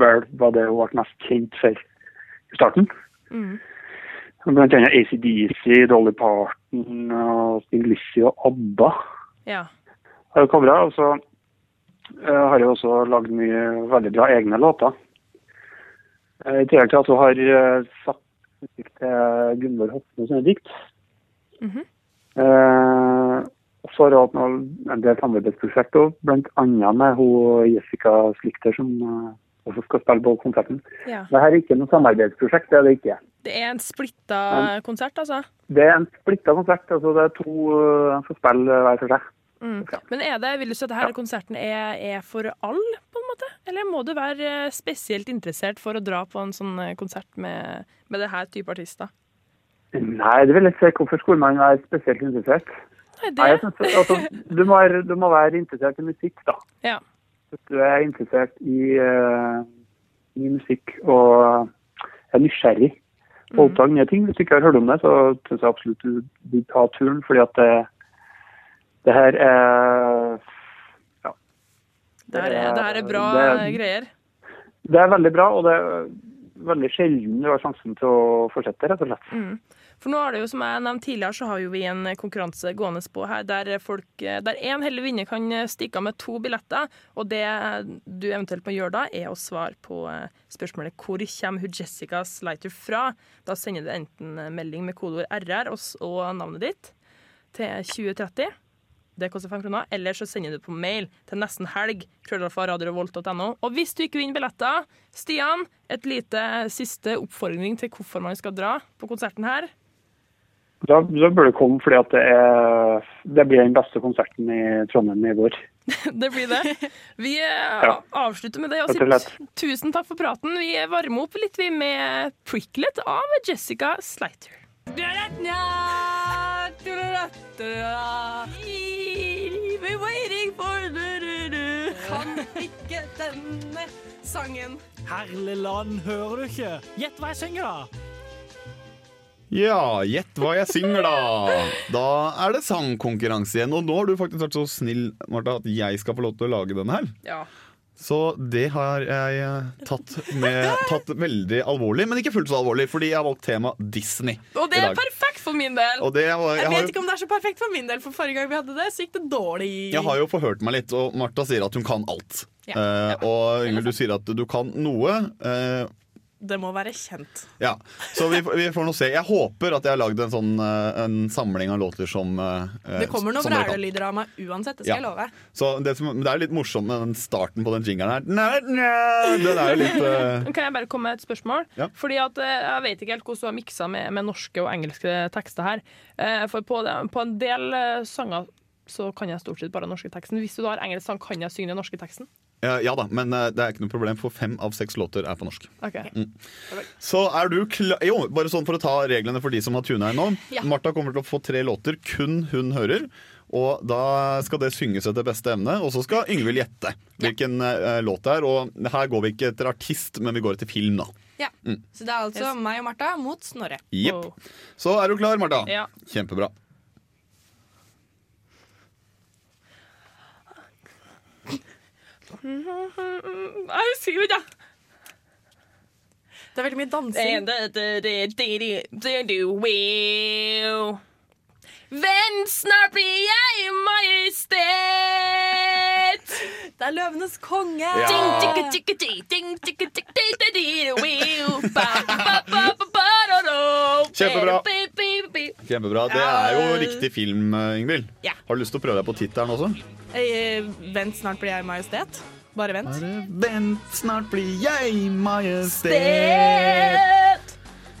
vel var det hun ble mest kjent for i starten. Mm. Blant annet ACDC, Dolly Parton, og Sting Lizzie og ABBA ja. har jo covra. Og så eh, har jo også lagd mye veldig bra egne låter. Eh, I tillegg til at hun har uh, satt musikk til Gunvor Hofne sine dikt. Eh, og så har hun hatt en del samarbeidsprosjekter, annet med hun Jessica Slikter, som eh, også skal spille på konserten. Ja. Dette er ikke noe samarbeidsprosjekt, det er det ikke. Det er en splitta konsert, altså? Det er en splitta konsert. altså Det er to som spiller hver for seg. Mm. Men er det, vil du si at denne konserten er, er for all, på en måte? Eller må du være eh, spesielt interessert for å dra på en sånn eh, konsert med, med det her type artister? Nei, det vil jeg si. Hvorfor skulle man være spesielt interessert? Nei, Nei, jeg synes, altså, du, må være, du må være interessert i musikk, da. Ja. Hvis du er interessert i, uh, i musikk og er nysgjerrig på å oppdage nye ting, hvis du ikke har hørt om det, så syns jeg absolutt du bør ta turen. fordi at det, det her er ja. Det er, det her er bra det er- greier. Det er veldig bra, og det er veldig sjelden du har sjansen til å fortsette, rett og slett. Mm. For nå er det jo, som jeg nevnte tidligere, så har jo vi en konkurranse gående på her der folk, der en heldig vinner kan stikke av med to billetter. Og det du eventuelt må gjøre da, er å svare på eh, spørsmålet hvor kommer hun Jessica Slighter fra? Da sender du enten melding med kodeord RR og navnet ditt til 2030. Det koster fem kroner. Eller så sender du på mail til nesten helg. .no. Og hvis du ikke vinner billetter, Stian, et lite siste oppfordring til hvorfor man skal dra på konserten her. Da, da bør du komme, fordi at det, er, det blir den beste konserten i Trondheim i vår. Det blir det. Vi eh, Ja. avslutter med det og sier tusen takk for praten. Vi varmer opp litt vi med Pricklet av Jessica Slater. Ikke denne sangen. Herlig land, hører du ikke? Gjett hva jeg synger, da! Ja, gjett hva jeg synger, da! Da er det sangkonkurranse igjen. Og nå har du faktisk vært så snill, Martha, at jeg skal få lov til å lage denne her. Ja. Så det har jeg eh, tatt, med, tatt veldig alvorlig, men ikke fullt så alvorlig, fordi jeg har valgt tema Disney Og det er perfekt for min del. Det jeg, jeg, Jeg har vet jo, ikke om det er så perfekt for min del, for forrige gang vi hadde det, så gikk det dårlig. jeg har jo forhørt meg litt, og Martha sier at hun kan alt. Ja. Eh, og Yngvild, du sier at du kan noe. eh, Det må være kjent. ja, Så vi, vi får nå se. Jeg håper at jeg har lagd en sånn eh, En samling av låter som eh, Det kommer noen vrælelyder av meg uansett, det Ja. skal jeg love. Så det, som, det er litt morsomt med den starten på den jingeren her. Næ, næ, den er jo litt uh... Kan jeg bare komme med et spørsmål? Ja. Fordi at eh, Jeg vet ikke helt hvordan du har miksa med, med norske og engelske tekster her. Eh, For på, på en del eh, sanger så kan jeg stort sett bare norske teksten. Hvis du da har engelsk sang, kan jeg synge den norske teksten? Ja, ja da, men eh, det er ikke noe problem, for fem av seks låter er på norsk. Ok. Så er du klar Jo, bare sånn for å ta reglene for de som har tuna inn nå. Ja. Martha kommer til å få tre låter kun hun hører. Og da skal det synges etter beste evne, og så skal Yngvild gjette hvilken eh, låt det er. Og her går vi ikke etter artist, men vi går etter film, da. Ja. Så det er altså meg og Martha mot Snorre. Jepp. Så er du klar, Martha? Ja. Kjempebra. Jeg husker ikke, jeg. Det er veldig mye dansing. Vent, snart blir jeg majestet. Det er Løvenes konge! Kjempebra. Kjempebra. Det er jo riktig film, Ingvild. Ja. Har du lyst til å prøve deg på tittelen også? Eh, vent, snart blir jeg majestet. Bare vent. Vent, snart blir jeg majestet.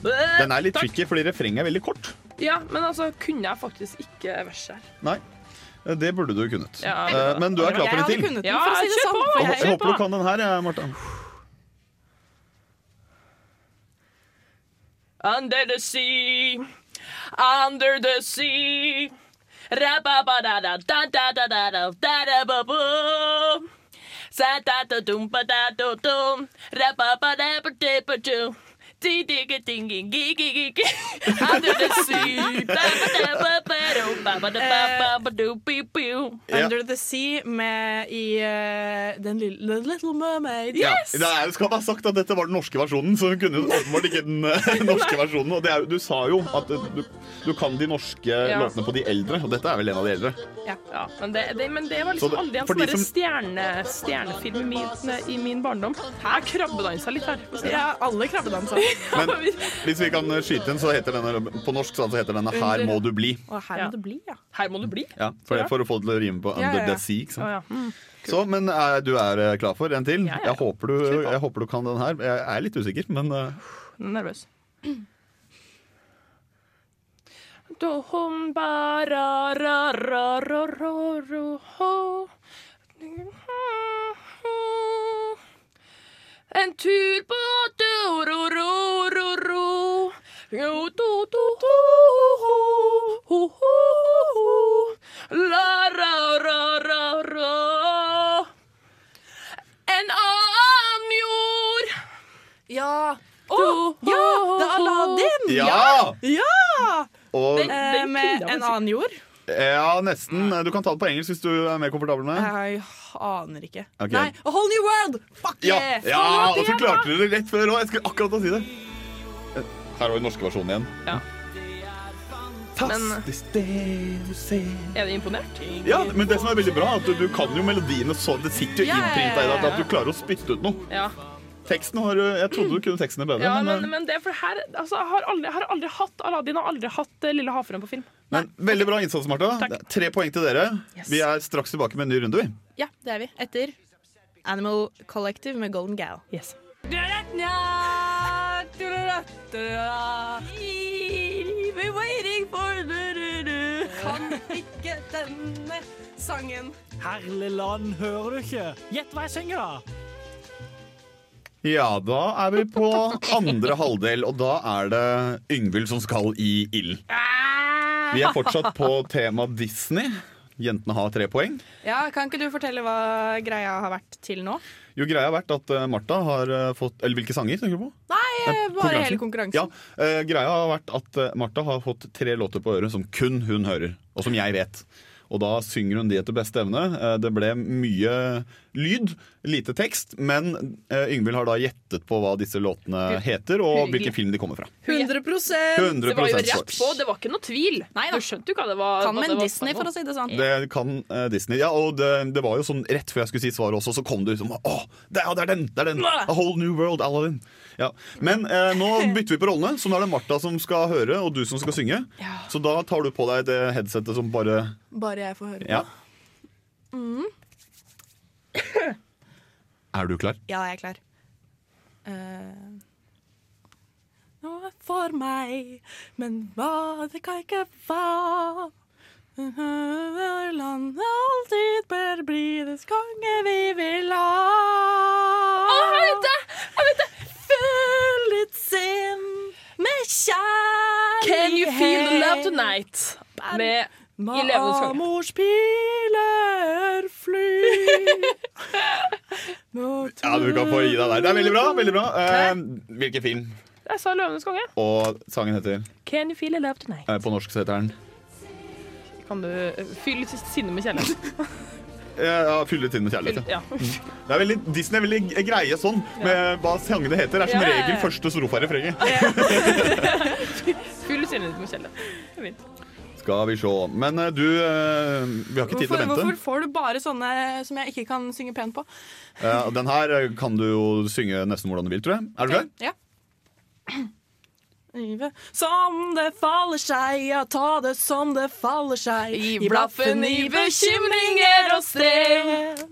Den er litt tricky, fordi refrenget er veldig kort. Ja, men altså kunne jeg faktisk ikke verset her. Nei, eh, det burde du kunnet. Ja, Eh, Men du er klar for en Jeg til? den, Ja, for å si det kjør sånn. på. Jeg, jeg, jeg håper du kan den her, ja, Martha. Under the sea, under the sea. Ra-ba-ba-da-da-da-da-ba-ba. Sa-da-da-dum-ba-da-da-dum. Ra-ba-ba-da-ba-da-ba-dum. Under the sea. Ja. Med i uh, den lille Little Mermaid. Ja, det skal ha sagt at dette var den norske versjonen, så hun kunne åpenbart ikke den norske versjonen. Og er, du sa jo at du, du kan de norske låtene på de eldre, og dette er vel en av de eldre. Ja, men, det, det, men det var liksom aldri en sånn som- stjerne, stjernefilm i min, i min barndom. Her krabbedansa litt her. Ja, alle krabbedansa. Men hvis vi kan eh, skyte den så heter denne på norsk så heter denne 'Her må du bli'. Og her må du bli, ja. Her må du bli. Ja, for, for å få det til å rime på 'Under ja, ja. the Sea'. Ikke Å, sant? ja. mm. Så, men er, du er eh, klar for en til? Ja, ja, ja. Jeg, håper du, jeg håper du kan den her. Jeg er litt usikker, men uh... Nervøs. Da hun bare ra, ra, ra, ra, ra, ho. En tur på do-ro-ro-ro-ro. La-ra-ra-ra-ra. En annen jord. Ja. Å, ja! Det er Aladdin! Ja! Ja! Og, Eh, med en annen jord nesten. Du kan ta det på engelsk hvis du er mer komfortabel med det. Jeg aner ikke. Okay. Nei, A Whole New World! Fuck Ja, yeah! ja og så klarte du det rett før òg! Jeg skulle akkurat å si det. Her var den norske versjonen igjen. Ja. Fantastisk det du ser Er du imponert? Ja, men det som er veldig bra, er at du, du kan jo melodiene så Det sitter jo ja, innprinta i deg at du klarer å spytte ut noe. Ja. Teksten har du Jeg trodde du kunne tekstene bedre, Ja, men, men, men det er for her altså, jeg, har aldri, jeg har aldri hatt Aladdin og aldri hatt eh, Lille havfruen på film. Men veldig bra innsats, Martha. Takk. Det er Tre poeng til dere. Yes. Vi er straks tilbake med en ny runde, vi. Ja, det er vi. Etter Animal Collective med Golden Gal. Yes. We're waiting for du-du-du. Kan ikke denne sangen. Herlig land, hører du ikke? Gjett hva jeg synger, da! Ja, da er vi på andre halvdel, og da er det Yngvild som skal i ild. Vi er fortsatt på tema Disney. Jentene har tre poeng. Ja, Kan ikke du fortelle hva greia har vært til nå? Jo, greia har vært at eh, Martha har eh, fått Eller hvilke sanger tenker du på? Nei, eh, bare hele konkurransen. Ja, Greia har vært at Martha har fått tre låter på øret som kun hun hører, og som jeg vet. Og da synger hun de etter beste evne. Eh, Det ble mye lyd, lite tekst, men eh, Yngvild har da gjettet på hva disse låtene heter, og hvilken film de kommer fra. 100 Det var jo rett på, det var ikke noe tvil. Du skjønte jo hva det var. Kan med Disney, for å si det sånn. Det kan uh, Disney. Ja, og det, det var jo sånn rett før jeg skulle si svaret også, så kom det liksom Å, det, ja, det er den! Det er den! A whole new world, Aladdin. Ja. Men eh, nå bytter vi på rollene, så nå er det Martha som skal høre, og du som skal synge. Så da tar du på deg det headsetet som bare Bare jeg får høre på. Ja. Mm. Er du klar? Ja, jeg er klar. Uh, Nå er for meg, men hva, det kan ikke hva. Landet alltid bør bli dets konge vi vil ha. Å, jeg vet det! Jeg vet det! Fyll ditt sinn med kjærlighet. Can you feel the love tonight? Med. Amors piler fly. Ja, du kan få gi deg der. Det er veldig bra. veldig bra eh, Hvilken film? Jeg sa Løvenes konge. Og sangen heter Can you feel the love tonight? eh, På norsk så heter den Kan du eh, fylle sinnet sinne med kjærlighet? ja, Fylle litt inn med kjærlighet. Ja. Det er veldig, Disney er veldig greie sånn med hva sangene heter. Det er som Ja, ja, ja. regel første strofarefrenget. Fyll ditt med kjærlighet. Er. Skal vi se. Men eh, du, eh, vi har ikke tid til å vente. hvorfor får du bare sånne som jeg ikke kan synge pent på? Eh, den her eh, kan du jo synge nesten hvordan du vil, tror jeg. Er du klar? Ja. Som det faller seg, ja, ta det som det faller seg. I blaffen i bekymringer og strev.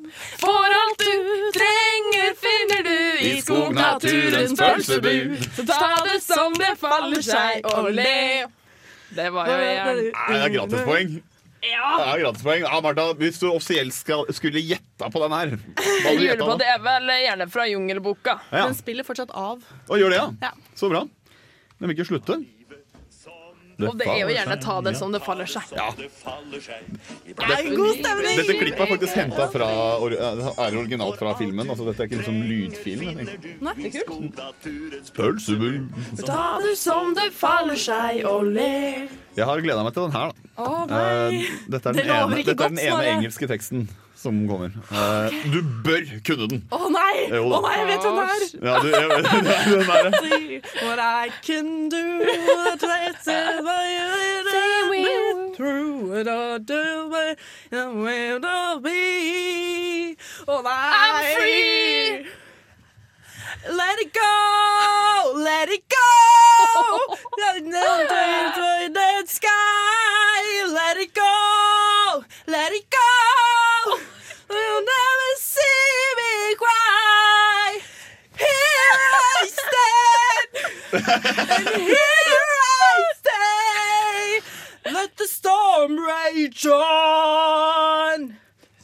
For alt du trenger, finner du i skognaturens pølsebu. Så ta det som det faller seg, og le. Det var jo gjerne Nei, det er gratispoeng. Ja. Det er gratispoeng. Ja, Martha, hvis du offisielt skal, skulle gjetta på den her hva du Jeg på, det er vel gjerne fra Jungelboka. Ja. Den spiller fortsatt av. Å, gjør det, ja? Ja. Så bra. Den vil ikke slutte. Og det er jo gjerne ta det som det faller seg. Ja. god stemning! Dette klippet er faktisk henta fra er originalt fra filmen. Altså, dette er ikke liksom lydfilm. Nei, det er kult. Ta det som det faller seg, og le. Jeg har gleda meg til den her. da. Eh, dette er den, det ene, dette er godt, den ene engelske teksten som kommer. Okay. du bør kunne den! Å. Å nei, jeg vet hvem det er. Ja, du, jeg vet, det er den. What I can do to let it through it all do it and where to be. Oh, I'm free. Let it go, let it go. Let it go, and here I stay. Let the storm rage on.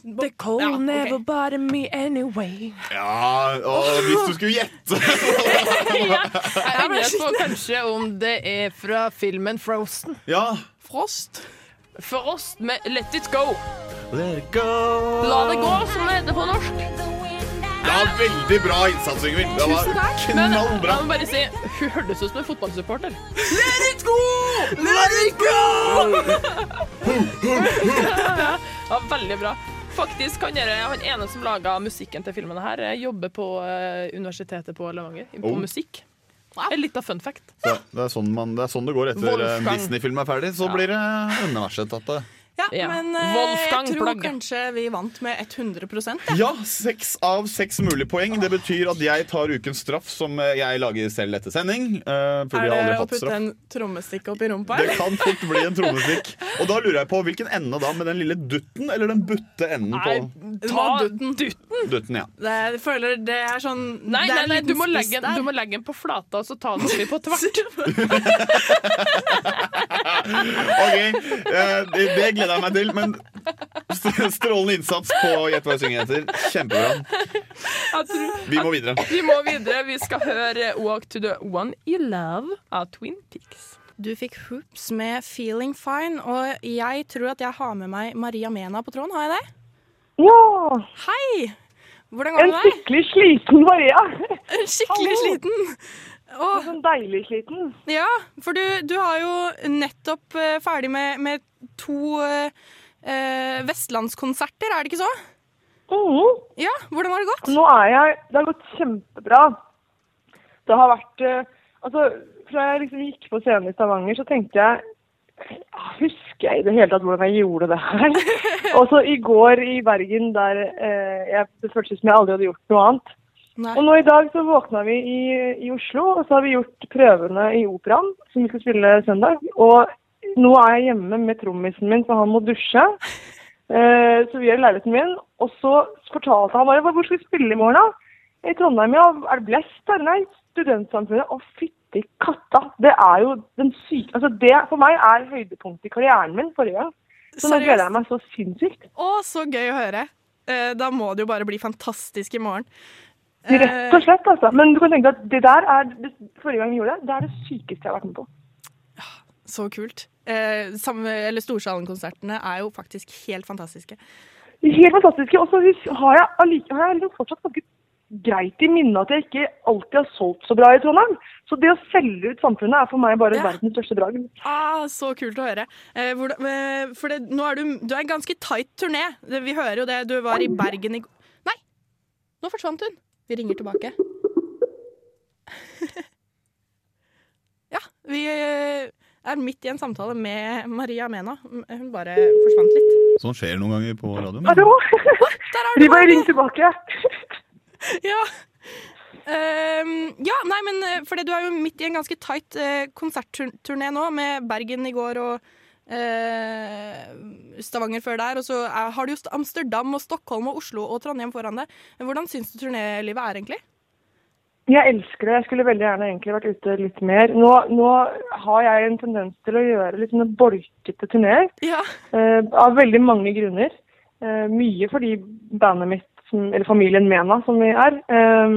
The cold Ja, okay. never bothered me anyway. Ja, og hvis du skulle gjette ja. Jeg lurer på kanskje om det er fra filmen Frozen. Ja. Frost. Frost med Let It Go. Let it go. La det gå, som det heter på norsk. Ja, veldig bra innsats, Yngvild. Det var Men jeg må bare si, hun hørtes ut som en fotballsupporter. Let it go! Let it go! Ja, veldig bra. Faktisk kan dere, Han ene som laga musikken til filmene her eh, jobber på eh, universitetet på Levanger. På Oh. musikk. En liten fun fact. Det, det, er sånn man, det er sånn det går etter en Disney-film er ferdig. Så Ja. blir det universitetet. det. Ja, Ja. men eh, Wolfgang jeg tror Plagge. kanskje vi vant med 100 ja. Ja, seks av seks mulige poeng. Det betyr at jeg tar ukens straff, som eh, jeg lager selv etter sending. eh, Er har aldri det å hatt putte straff. en trommestikk opp i rumpa? Det kan fort bli en trommestikk. Og da lurer jeg på hvilken ende da? Med den lille dutten eller den butte enden på? Nei, ta dutten. dutten. dutten? ja Det, jeg føler det er sånn Nei, er nei, nei du, må legge, den- du må legge den på flata og så ta den oppi på tvert. OK, eh, det, gleder jeg meg til. Men strålende innsats på Gjett hva jeg synger etter. Kjempebra. Vi må videre. Vi må videre. Vi skal høre Walk to the One You Love av Twin Peaks. Du fikk Hoops med 'Feeling Fine', og jeg tror at jeg har med meg Maria Mena på tråden. Har jeg det? Ja! Hei! Hvordan går En det med deg? skikkelig sliten Maria. En skikkelig Hallo. sliten. Åh. Sånn deilig sliten. Ja, for du, du har jo nettopp uh, ferdig med, med to uh, vestlandskonserter, er det ikke så? Mhm. Ja, hvordan har det gått? Nå er jeg Det har gått kjempebra. Det har vært Altså, fra jeg liksom gikk på scenen i Stavanger, så tenkte jeg ah, Husker jeg i det hele tatt hvordan jeg gjorde det her? og så i går i Bergen, der jeg, det føltes som jeg aldri hadde gjort noe annet. Og nå i dag så våkna vi i, i Oslo, og så har vi gjort prøvene i Operaen, som vi skal spille søndag. Og nå er jeg hjemme med trommisen min, for han må dusje. Eh, så vi er i leiligheten min. Og så fortalte han bare hvor skal vi spille i morgen, da? I Trondheim, ja. Er det blest der? Nei, Studentsamfunnet. Å, fytti katta. Det er jo den syke Altså, det for meg er høydepunktet i karrieren min forrige gang. Så nå gleder jeg meg så sinnssykt. Å, så gøy å høre. Eh, da må det jo bare bli fantastisk i morgen. Rett og slett, altså. Men du kan tenke deg at det der er Forrige gang vi gjorde det, det er det sykeste jeg har vært med på. Så kult. Eh, Storsalen-konsertene er jo faktisk helt fantastiske. Helt fantastiske. Og så har jeg allike- har jeg liksom fortsatt ganske greit i minne at jeg ikke alltid har solgt så bra i Trondheim. Så det å selge ut samfunnet er for meg bare verdens største bragd. Ah, så kult å høre. Eh, hvordan, eh, for det, nå er du, du er en ganske tight turné. Vi hører jo det. Du var i Bergen i Nei! Nå forsvant hun. Vi ringer tilbake. ja, vi eh, er midt i en samtale med Maria Mena. Hun bare forsvant litt. Sånn skjer noen ganger på radioen. Hallo! Vi bare ringer tilbake. ja. Um, ja, nei, men for fordi du er jo midt i en ganske tight uh, konsertturné nå, med Bergen i går og eh, Stavanger før der. Og så er, har du jo Amsterdam og Stockholm og Oslo og Trondheim foran deg. Hvordan syns du turnélivet er, egentlig? Jeg elsker det. Jeg skulle veldig gjerne egentlig vært ute litt mer. Nå, nå har jeg en tendens til å gjøre litt sånne bolkete turneer. eh, av veldig mange grunner. Eh, mye fordi bandet mitt, som, eller familien Mena, som vi er, eh,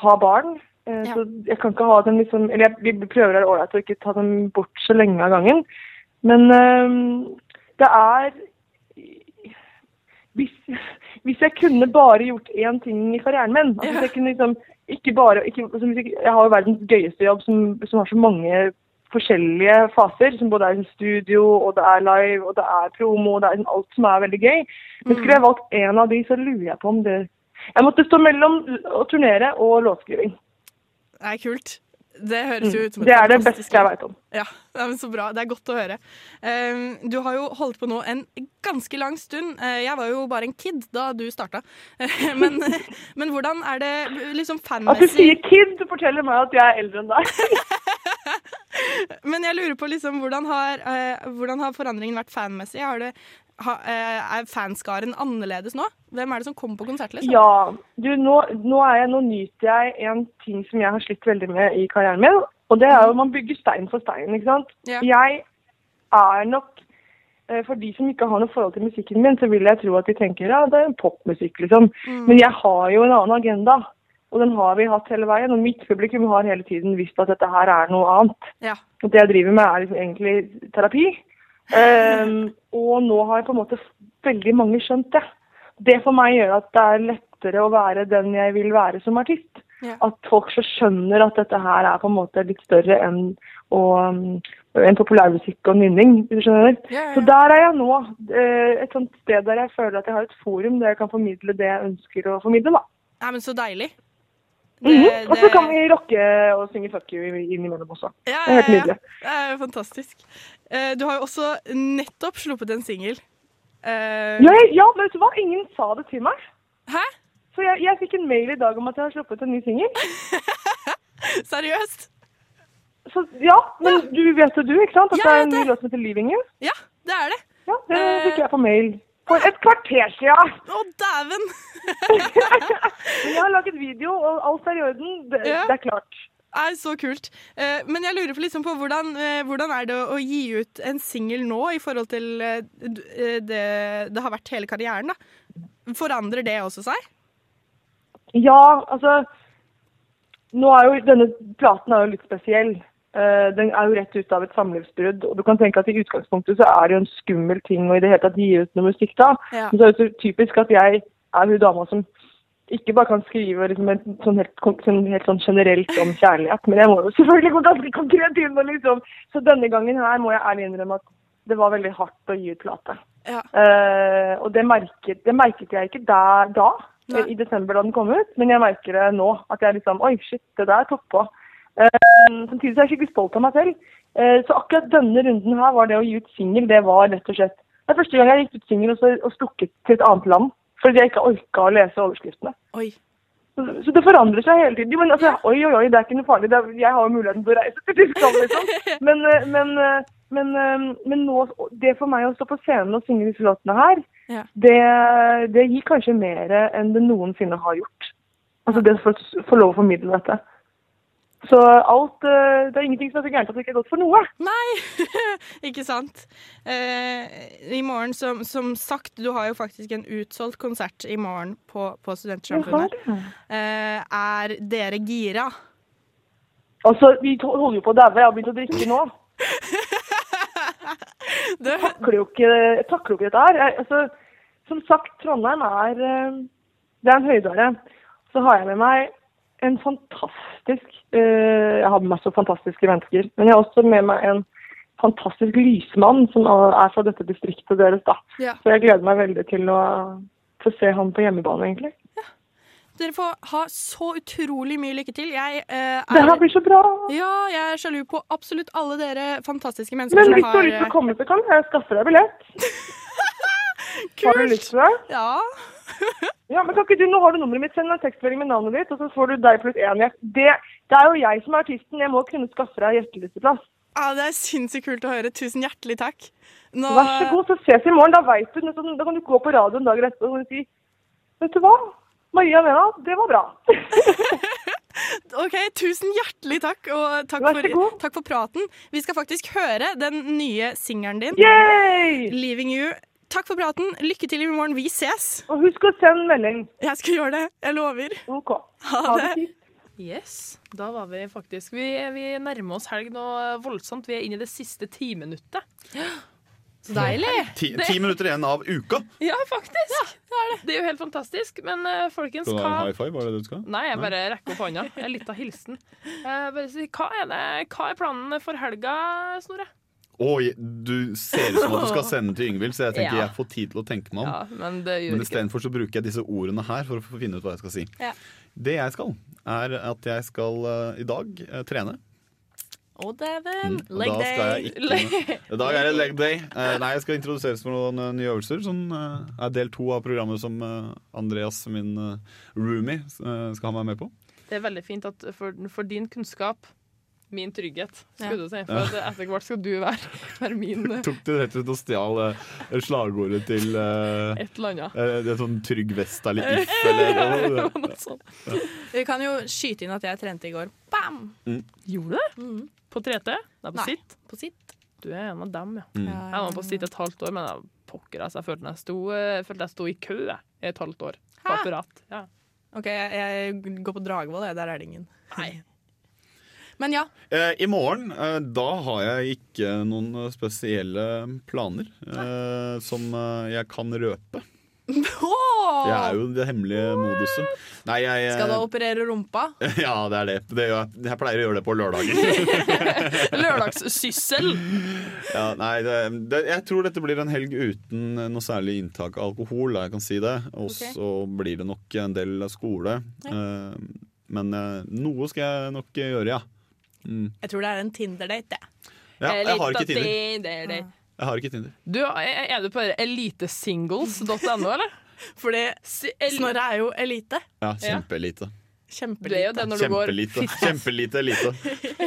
har barn. Eh, Så jeg kan ikke ha dem liksom Eller jeg, vi prøver å være ålreit å ikke ta dem bort så lenge av gangen. Men eh, det er hvis, hvis jeg kunne bare gjort én ting i karrieren min altså hvis jeg kunne liksom ikke bare, ikke, altså jeg, jeg har jo verdens gøyeste jobb som, som har så mange forskjellige faser. Som både er en studio, og det er live, og det er promo, og det er alt som er veldig gøy. Men skulle jeg valgt én av de, så lurer jeg på om det Jeg måtte stå mellom å turnere og låtskriving. Det er kult. Det høres jo ut som et Det er det beste jeg veit om. Ja, det er Så bra. Det er godt å høre. Ehm, du har jo holdt på nå en ganske lang stund. Eh, jeg var jo bare en kid da du starta. men, men hvordan er det liksom fanmessig At du sier kid, forteller meg at jeg er eldre enn deg. Men jeg lurer på liksom, hvordan har, eh, hvordan har forandringen vært fanmessig? Har det, eh, er fanskaren annerledes nå? Hvem er det som kommer på konsert? Liksom? Ja. Du, nå, nå, er jeg, nå nyter jeg en ting som jeg har slitt veldig med i karrieren min. Og det er jo at man bygger stein for stein. ikke sant? Ja. Jeg er nok eh, For de som ikke har noe forhold til musikken min, så vil jeg tro at de tenker ja, det er popmusikk, liksom. Mm. Men jeg har jo en annen agenda. Og den har vi hatt hele veien. Og mitt publikum har hele tiden visst at dette her er noe annet. Ja. Og det jeg driver med, er liksom egentlig terapi. Ehm, og nå har på en måte veldig mange skjønt det. Det for meg gjør at det er lettere å være den jeg vil være som artist. Ja. At folk så skjønner at dette her er på en måte litt større enn um, en populærmusikk og nynning. du skjønner. Ja, ja, ja. Så der er jeg nå. eh, Et sånt sted der jeg føler at jeg har et forum der jeg kan formidle det jeg ønsker å formidle. da. Nei, men så deilig. Mhm. Og så kan vi rocke og synge fuck you innimellom også. Ja, Det er helt ja, ja. nydelig. Det er fantastisk. Eh, Du har jo også nettopp sluppet en singel. Eh, Ja, ja, vet du hva? Ingen sa det til meg. Hæ? Så jeg, jeg fikk en mail i dag om at jeg har sluppet en ny singel. Seriøst? Så ja, men du vet jo du, ikke sant? At det er en ny låt som heter 'Leaving You'? Ja, det er det. Ja, det Eh. fikk jeg på mail. For et kvarter siden! Å, dæven! Men jeg har laget video, og alt er i orden. Det, Ja. det er klart. er så kult. Eh, men jeg lurer på liksom på hvordan, eh, hvordan er det å gi ut en singel nå i forhold til eh, det det har vært hele karrieren? da? Forandrer det også seg? Ja, altså Nå er jo denne platen er jo litt spesiell. Eh, den er jo rett ut av et samlivsbrudd. Og du kan tenke at i utgangspunktet så er det jo en skummel ting å i det hele tatt gi ut noe musikk da. Ja. Men så er det så typisk at jeg er hun dama som ikke bare kan skrive liksom sånn helt, sånn, helt sånn generelt om kjærlighet, men jeg må jo selvfølgelig gå ganske konkret inn og liksom Så denne gangen her må jeg ærlig innrømme at det var veldig hardt å gi ut plate. Ja. Uh, og det merket, det merket jeg ikke der da, Nei. i desember da den kom ut, men jeg merker det nå. At jeg liksom Oi, shit, det der tok på. Eh, samtidig så er jeg skikkelig stolt av meg selv. Eh, så akkurat denne runden her var det å gi ut singel, det var rett og slett Det er første gang jeg gikk ut singel og, så- og stukket til et annet land. Fordi jeg ikke orka å lese overskriftene. Oi. Så, så det forandrer seg hele tiden. Men altså, oi, oi, oi, det er ikke noe farlig. Er, jeg har jo muligheten til å reise til Tyskland, liksom. Men, eh, men, men, men nå, det for meg å stå på scenen og synge disse låtene her, Ja. det, det gir kanskje mer enn det noensinne har gjort. Altså det å få lov å formidle dette. Så alt eh, Det er ingenting som er så gærent at det ikke er godt for noe. Nei, ikke sant. Eh, I morgen, som, som sagt, du har jo faktisk en utsolgt konsert i morgen på, på Studentsamfunnet. Eh, er dere gira? Altså, vi holder jo på å daue. Jeg har begynt å drikke nå. Jeg takler jo ikke, jeg takler jo ikke dette her. Jeg, altså, som sagt, Trondheim er eh, Det er en høydare. Så har jeg med meg en fantastisk eh, Jeg har med meg så fantastiske mennesker. Men jeg har også med meg en fantastisk lysmann som er fra dette distriktet deres. da. Ja. Så jeg gleder meg veldig til å få se han på hjemmebane, egentlig. Dere får ha så utrolig mye lykke til. Jeg, eh, Det her blir så bra! Ja, jeg er sjalu på absolutt alle dere fantastiske mennesker Men som hvis du har lyst til å komme, så kan jeg skaffe deg billett. Har du lyst til det? Ja. Ja, men kan ikke du, Nå har du nummeret mitt, send meg en tekstmelding med navnet ditt, og så får du deg pluss én. gjest. Det, det er jo jeg som er artisten, jeg må kunne skaffe deg gjestelisteplass. Ja, det er sinnssykt kult å høre. Tusen hjertelig takk. Nå... Vær så god, så ses vi i morgen. Da veit du, da kan du gå på radioen dagen etter og si Vet du hva? Maria Mena, det var bra. Ok, Tusen hjertelig takk, og takk for, takk for praten. Vi skal faktisk høre den nye singelen din. Yay! 'Leaving You'. Takk for praten. Lykke til i morgen. Vi ses. Og husk å sende melding. Jeg skal gjøre det. Jeg lover. Ok. Ha Ha det det. Yes, da var vi faktisk Vi, vi nærmer oss helg nå voldsomt. Vi er inne i det siste timinuttet. Så deilig. Ti, ti minutter igjen av uka. Ja, faktisk. det, er det. det er jo helt fantastisk. Men uh, folkens, Skal du ha hva en high five? Var det det du skal? Nei, jeg bare rekker opp hånda. En liten hilsen. Uh, bare si, hva, er det, hva er planen for helga, Snorre? Oi, du ser ut som at du skal sende til Yngvild, så jeg tenker Ja. jeg får tid til å tenke meg om. Ja, men det Men istedenfor så bruker jeg disse ordene her for å finne ut hva jeg skal si. Ja. Det jeg skal, er at jeg skal uh, i dag uh, trene. Å, dæven. Mm, Leg da day. ikke I dag er det leg day. Uh, nei, jeg skal introduseres for noen nye øvelser, som er del to av programmet som Andreas, min uh, roomie, skal ha meg med på. Det er veldig fint at for, for din kunnskap, min trygghet, Ja. skulle du si. For ja. etter hvert skal du være, være min Tok du rett og slett og stjal uh, slagordet til uh, et eller annet. Uh, det er sånn Trygg vest eller if eller noe, noe sånt. Vi kan jo skyte inn at jeg trente i går. Bam! Gjorde du det? På 3T? Nei, på Nei, sitt? På sitt. Du er en av dem, ja. Mm. Jeg var på sitt et halvt år, men jeg, pokker, altså, jeg følte jeg sto, jeg følte jeg sto i kø jeg, i et halvt år. På apparat. Ja. OK, jeg, jeg går på Dragvoll. Der er det ingen. Nei. Men ja. Eh, I morgen eh, da har jeg ikke noen eh, spesielle planer eh, som jeg kan røpe. Oh! Jeg er jo det hemmelige moduset. Nei, jeg Skal du operere rumpa? Ja, det er det. det er, jeg, pleier å gjøre det på lørdager. Lørdagssyssel! ja, nei, det, det, jeg tror dette blir en helg uten noe særlig inntak av alkohol. Da, jeg kan si det. Og så så blir det nok en del skole. Ja. men noe skal jeg nok gjøre, ja. Mm. Jeg tror det er en Tinder-date, det. ja. Jeg har ikke Tinder. Tinder. Jeg har ikke Tinder. Du, er du på elitesingles.no, eller? Fordi Snorre er jo elite. Ja, kjempeelite. Kjempelite. jo det når du går Kjempelite. Kjempelite elite.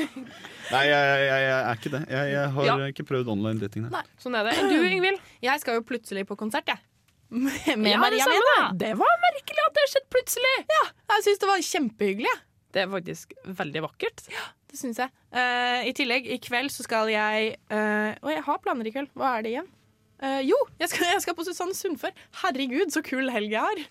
Nei, jeg, jeg, jeg er ikke det. Jeg, jeg har Ja. ikke prøvd online dating. Nei. Sånn er det. Du, Ingvild? Jeg skal jo plutselig på konsert, jeg. Med, Ja, Maria samme Mena. det. Det var merkelig at det skjedde plutselig. Ja, jeg syns det var kjempehyggelig. Det er faktisk veldig vakkert. Det syns jeg. Uh, I tillegg, i kveld så skal jeg uh, Og jeg har planer i kveld. Hva er det igjen? Uh, jo, jeg skal, jeg skal på Susanne Sundfør. Herregud, så kul helg jeg har.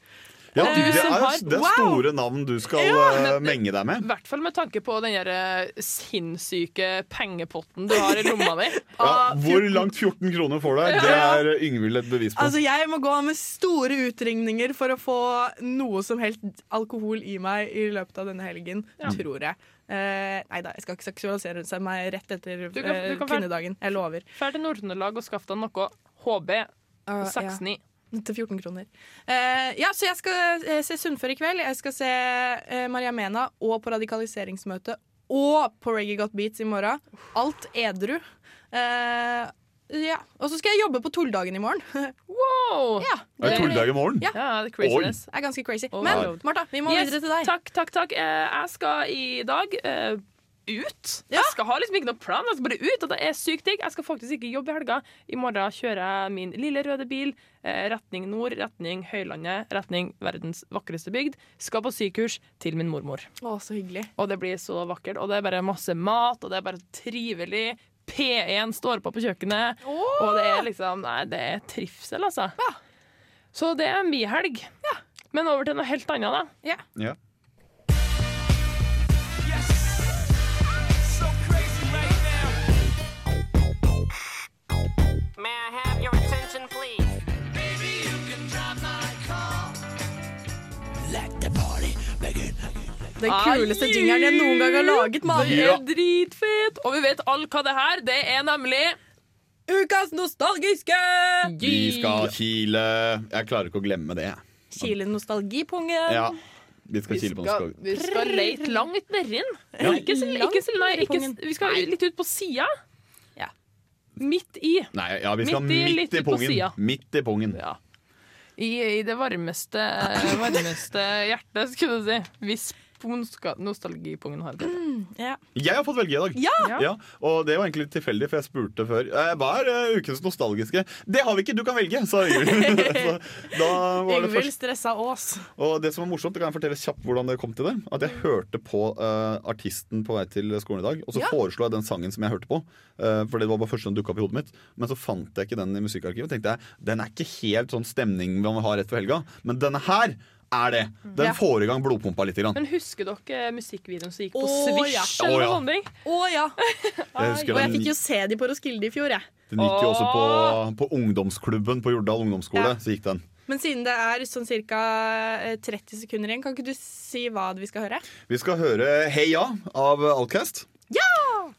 Ja, Eh, det, er, har- det er Wow! store navn du skal Ja, eh, men- menge deg med. I hvert fall med tanke på den der eh, sinnssyke pengepotten du har i lomma di. Ja, Ah, hvor langt 14 kroner får deg, det er Yngvild et bevis på. Altså, Jeg må gå med store utringninger for å få noe som helst alkohol i meg i løpet av denne helgen, tror jeg. Eh, nei da, jeg skal ikke seksualisere meg rett etter Du kan- eh, du kan- kvinnedagen. Jeg lover. Drar til Nord-Trøndelag og skaff deg noe HB Uh, 6-9. Til 14 kroner. Uh, ja, så jeg skal se Sunnfør i kveld. Jeg skal se Maria Mena og på radikaliseringsmøte og på Reggae Got Beats i morgen. Alt edru. Ja. Og så skal jeg jobbe på Tulldagen i morgen. Wow! Ja, Er det tulldag i morgen? Ja. Ja, det er craziness. Det er ganske crazy. Oh, Men wow. Martha, vi må Yes, videre til deg. Takk, takk, takk. Eh, Jeg skal i dag uh, ut. Jeg skal ha liksom ikke noen plan, jeg skal bare ut. Og det er sykt digg. Jeg skal faktisk ikke jobbe i helga. I morgen kjører jeg min lille røde bil eh, retning nord, retning Høylandet, retning verdens vakreste bygd. Skal på sykehus til min mormor. Å, så hyggelig. Og det blir så vakkert. Og det er bare masse mat, og det er bare trivelig. P1 står på på kjøkkenet, og det er liksom Nei, det er trivsel, altså. Så det er min helg. Men over til noe helt annet, da. Ja. Have your Den kuleste jingeren jeg noen gang har laget, mann. Det er dritfett! Og vi vet alle hva det her Det er nemlig Ukas nostalgiske! Vi skal kile Jeg klarer ikke å glemme det. Kile nostalgipungen. Ja, vi skal vi skal, vi skal leite langt nedi den. Ja. Ikke så, ikke så, nei, ikke, vi skal litt ut på sida. Ja. Midt i. Nei, ja, vi skal Midt i, midt i pungen. Midt i pungen. I, I det varmeste, varmeste hjertet, skulle du si. Hvis nostalgipungen har det. Ja. Jeg har fått velge i dag. Ja! og det var egentlig litt tilfeldig, for jeg spurte før eh, hva er eh, ukens nostalgiske. Det har vi ikke, du kan velge, sa Yngvild. Yngvild stressa Ås. Og det som var morsomt, det kan jeg fortelle kjapt hvordan det kom til det. At jeg hørte på uh, artisten på vei til skolen i dag, og så Ja. foreslo jeg den sangen som jeg hørte på. Uh, for det var bare første som dukka opp i hodet mitt. Men så fant jeg ikke den i musikkarkivet. Og tenkte jeg, Den er ikke helt sånn stemning man har rett før helga, men denne her er det. Den Ja. får i gang blodpumpa litt. Grann. Men husker dere musikkvideoen som gikk på Å, Swish? ja. eller noe ja. sånt? ting? Å ja. Jeg Og jeg den- fikk jo se de på Roskilde i fjor, jeg. Den gikk jo også på, på ungdomsklubben på Jordal ungdomsskole. Ja. Så gikk den. Men siden det er sånn ca. 30 sekunder igjen, kan ikke du si hva vi skal høre? Vi skal høre Heia av Outcast.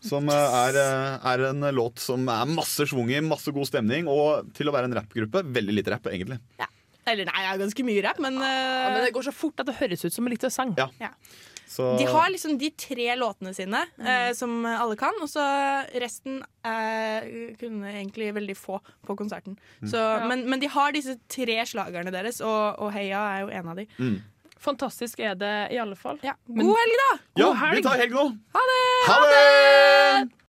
Som eh, er, eh, er en låt som er masse schwung i, masse god stemning. Og til å være en rappgruppe, veldig lite rapp, egentlig. Eller nei, det er ganske mye rap, men, Ja, men eh, det går så fort at det høres ut som en liten sang. Ja. Så, De har liksom de tre låtene sine eh, som alle kan, og så resten eh, kunne egentlig veldig få på konserten. Mm. Så, men, men de har disse tre slagerne deres, og, og Heia er jo en av de. mm. Fantastisk er det i alle fall. God helg, da! Ja, helg. vi tar helg nå. Ha det! Ha det!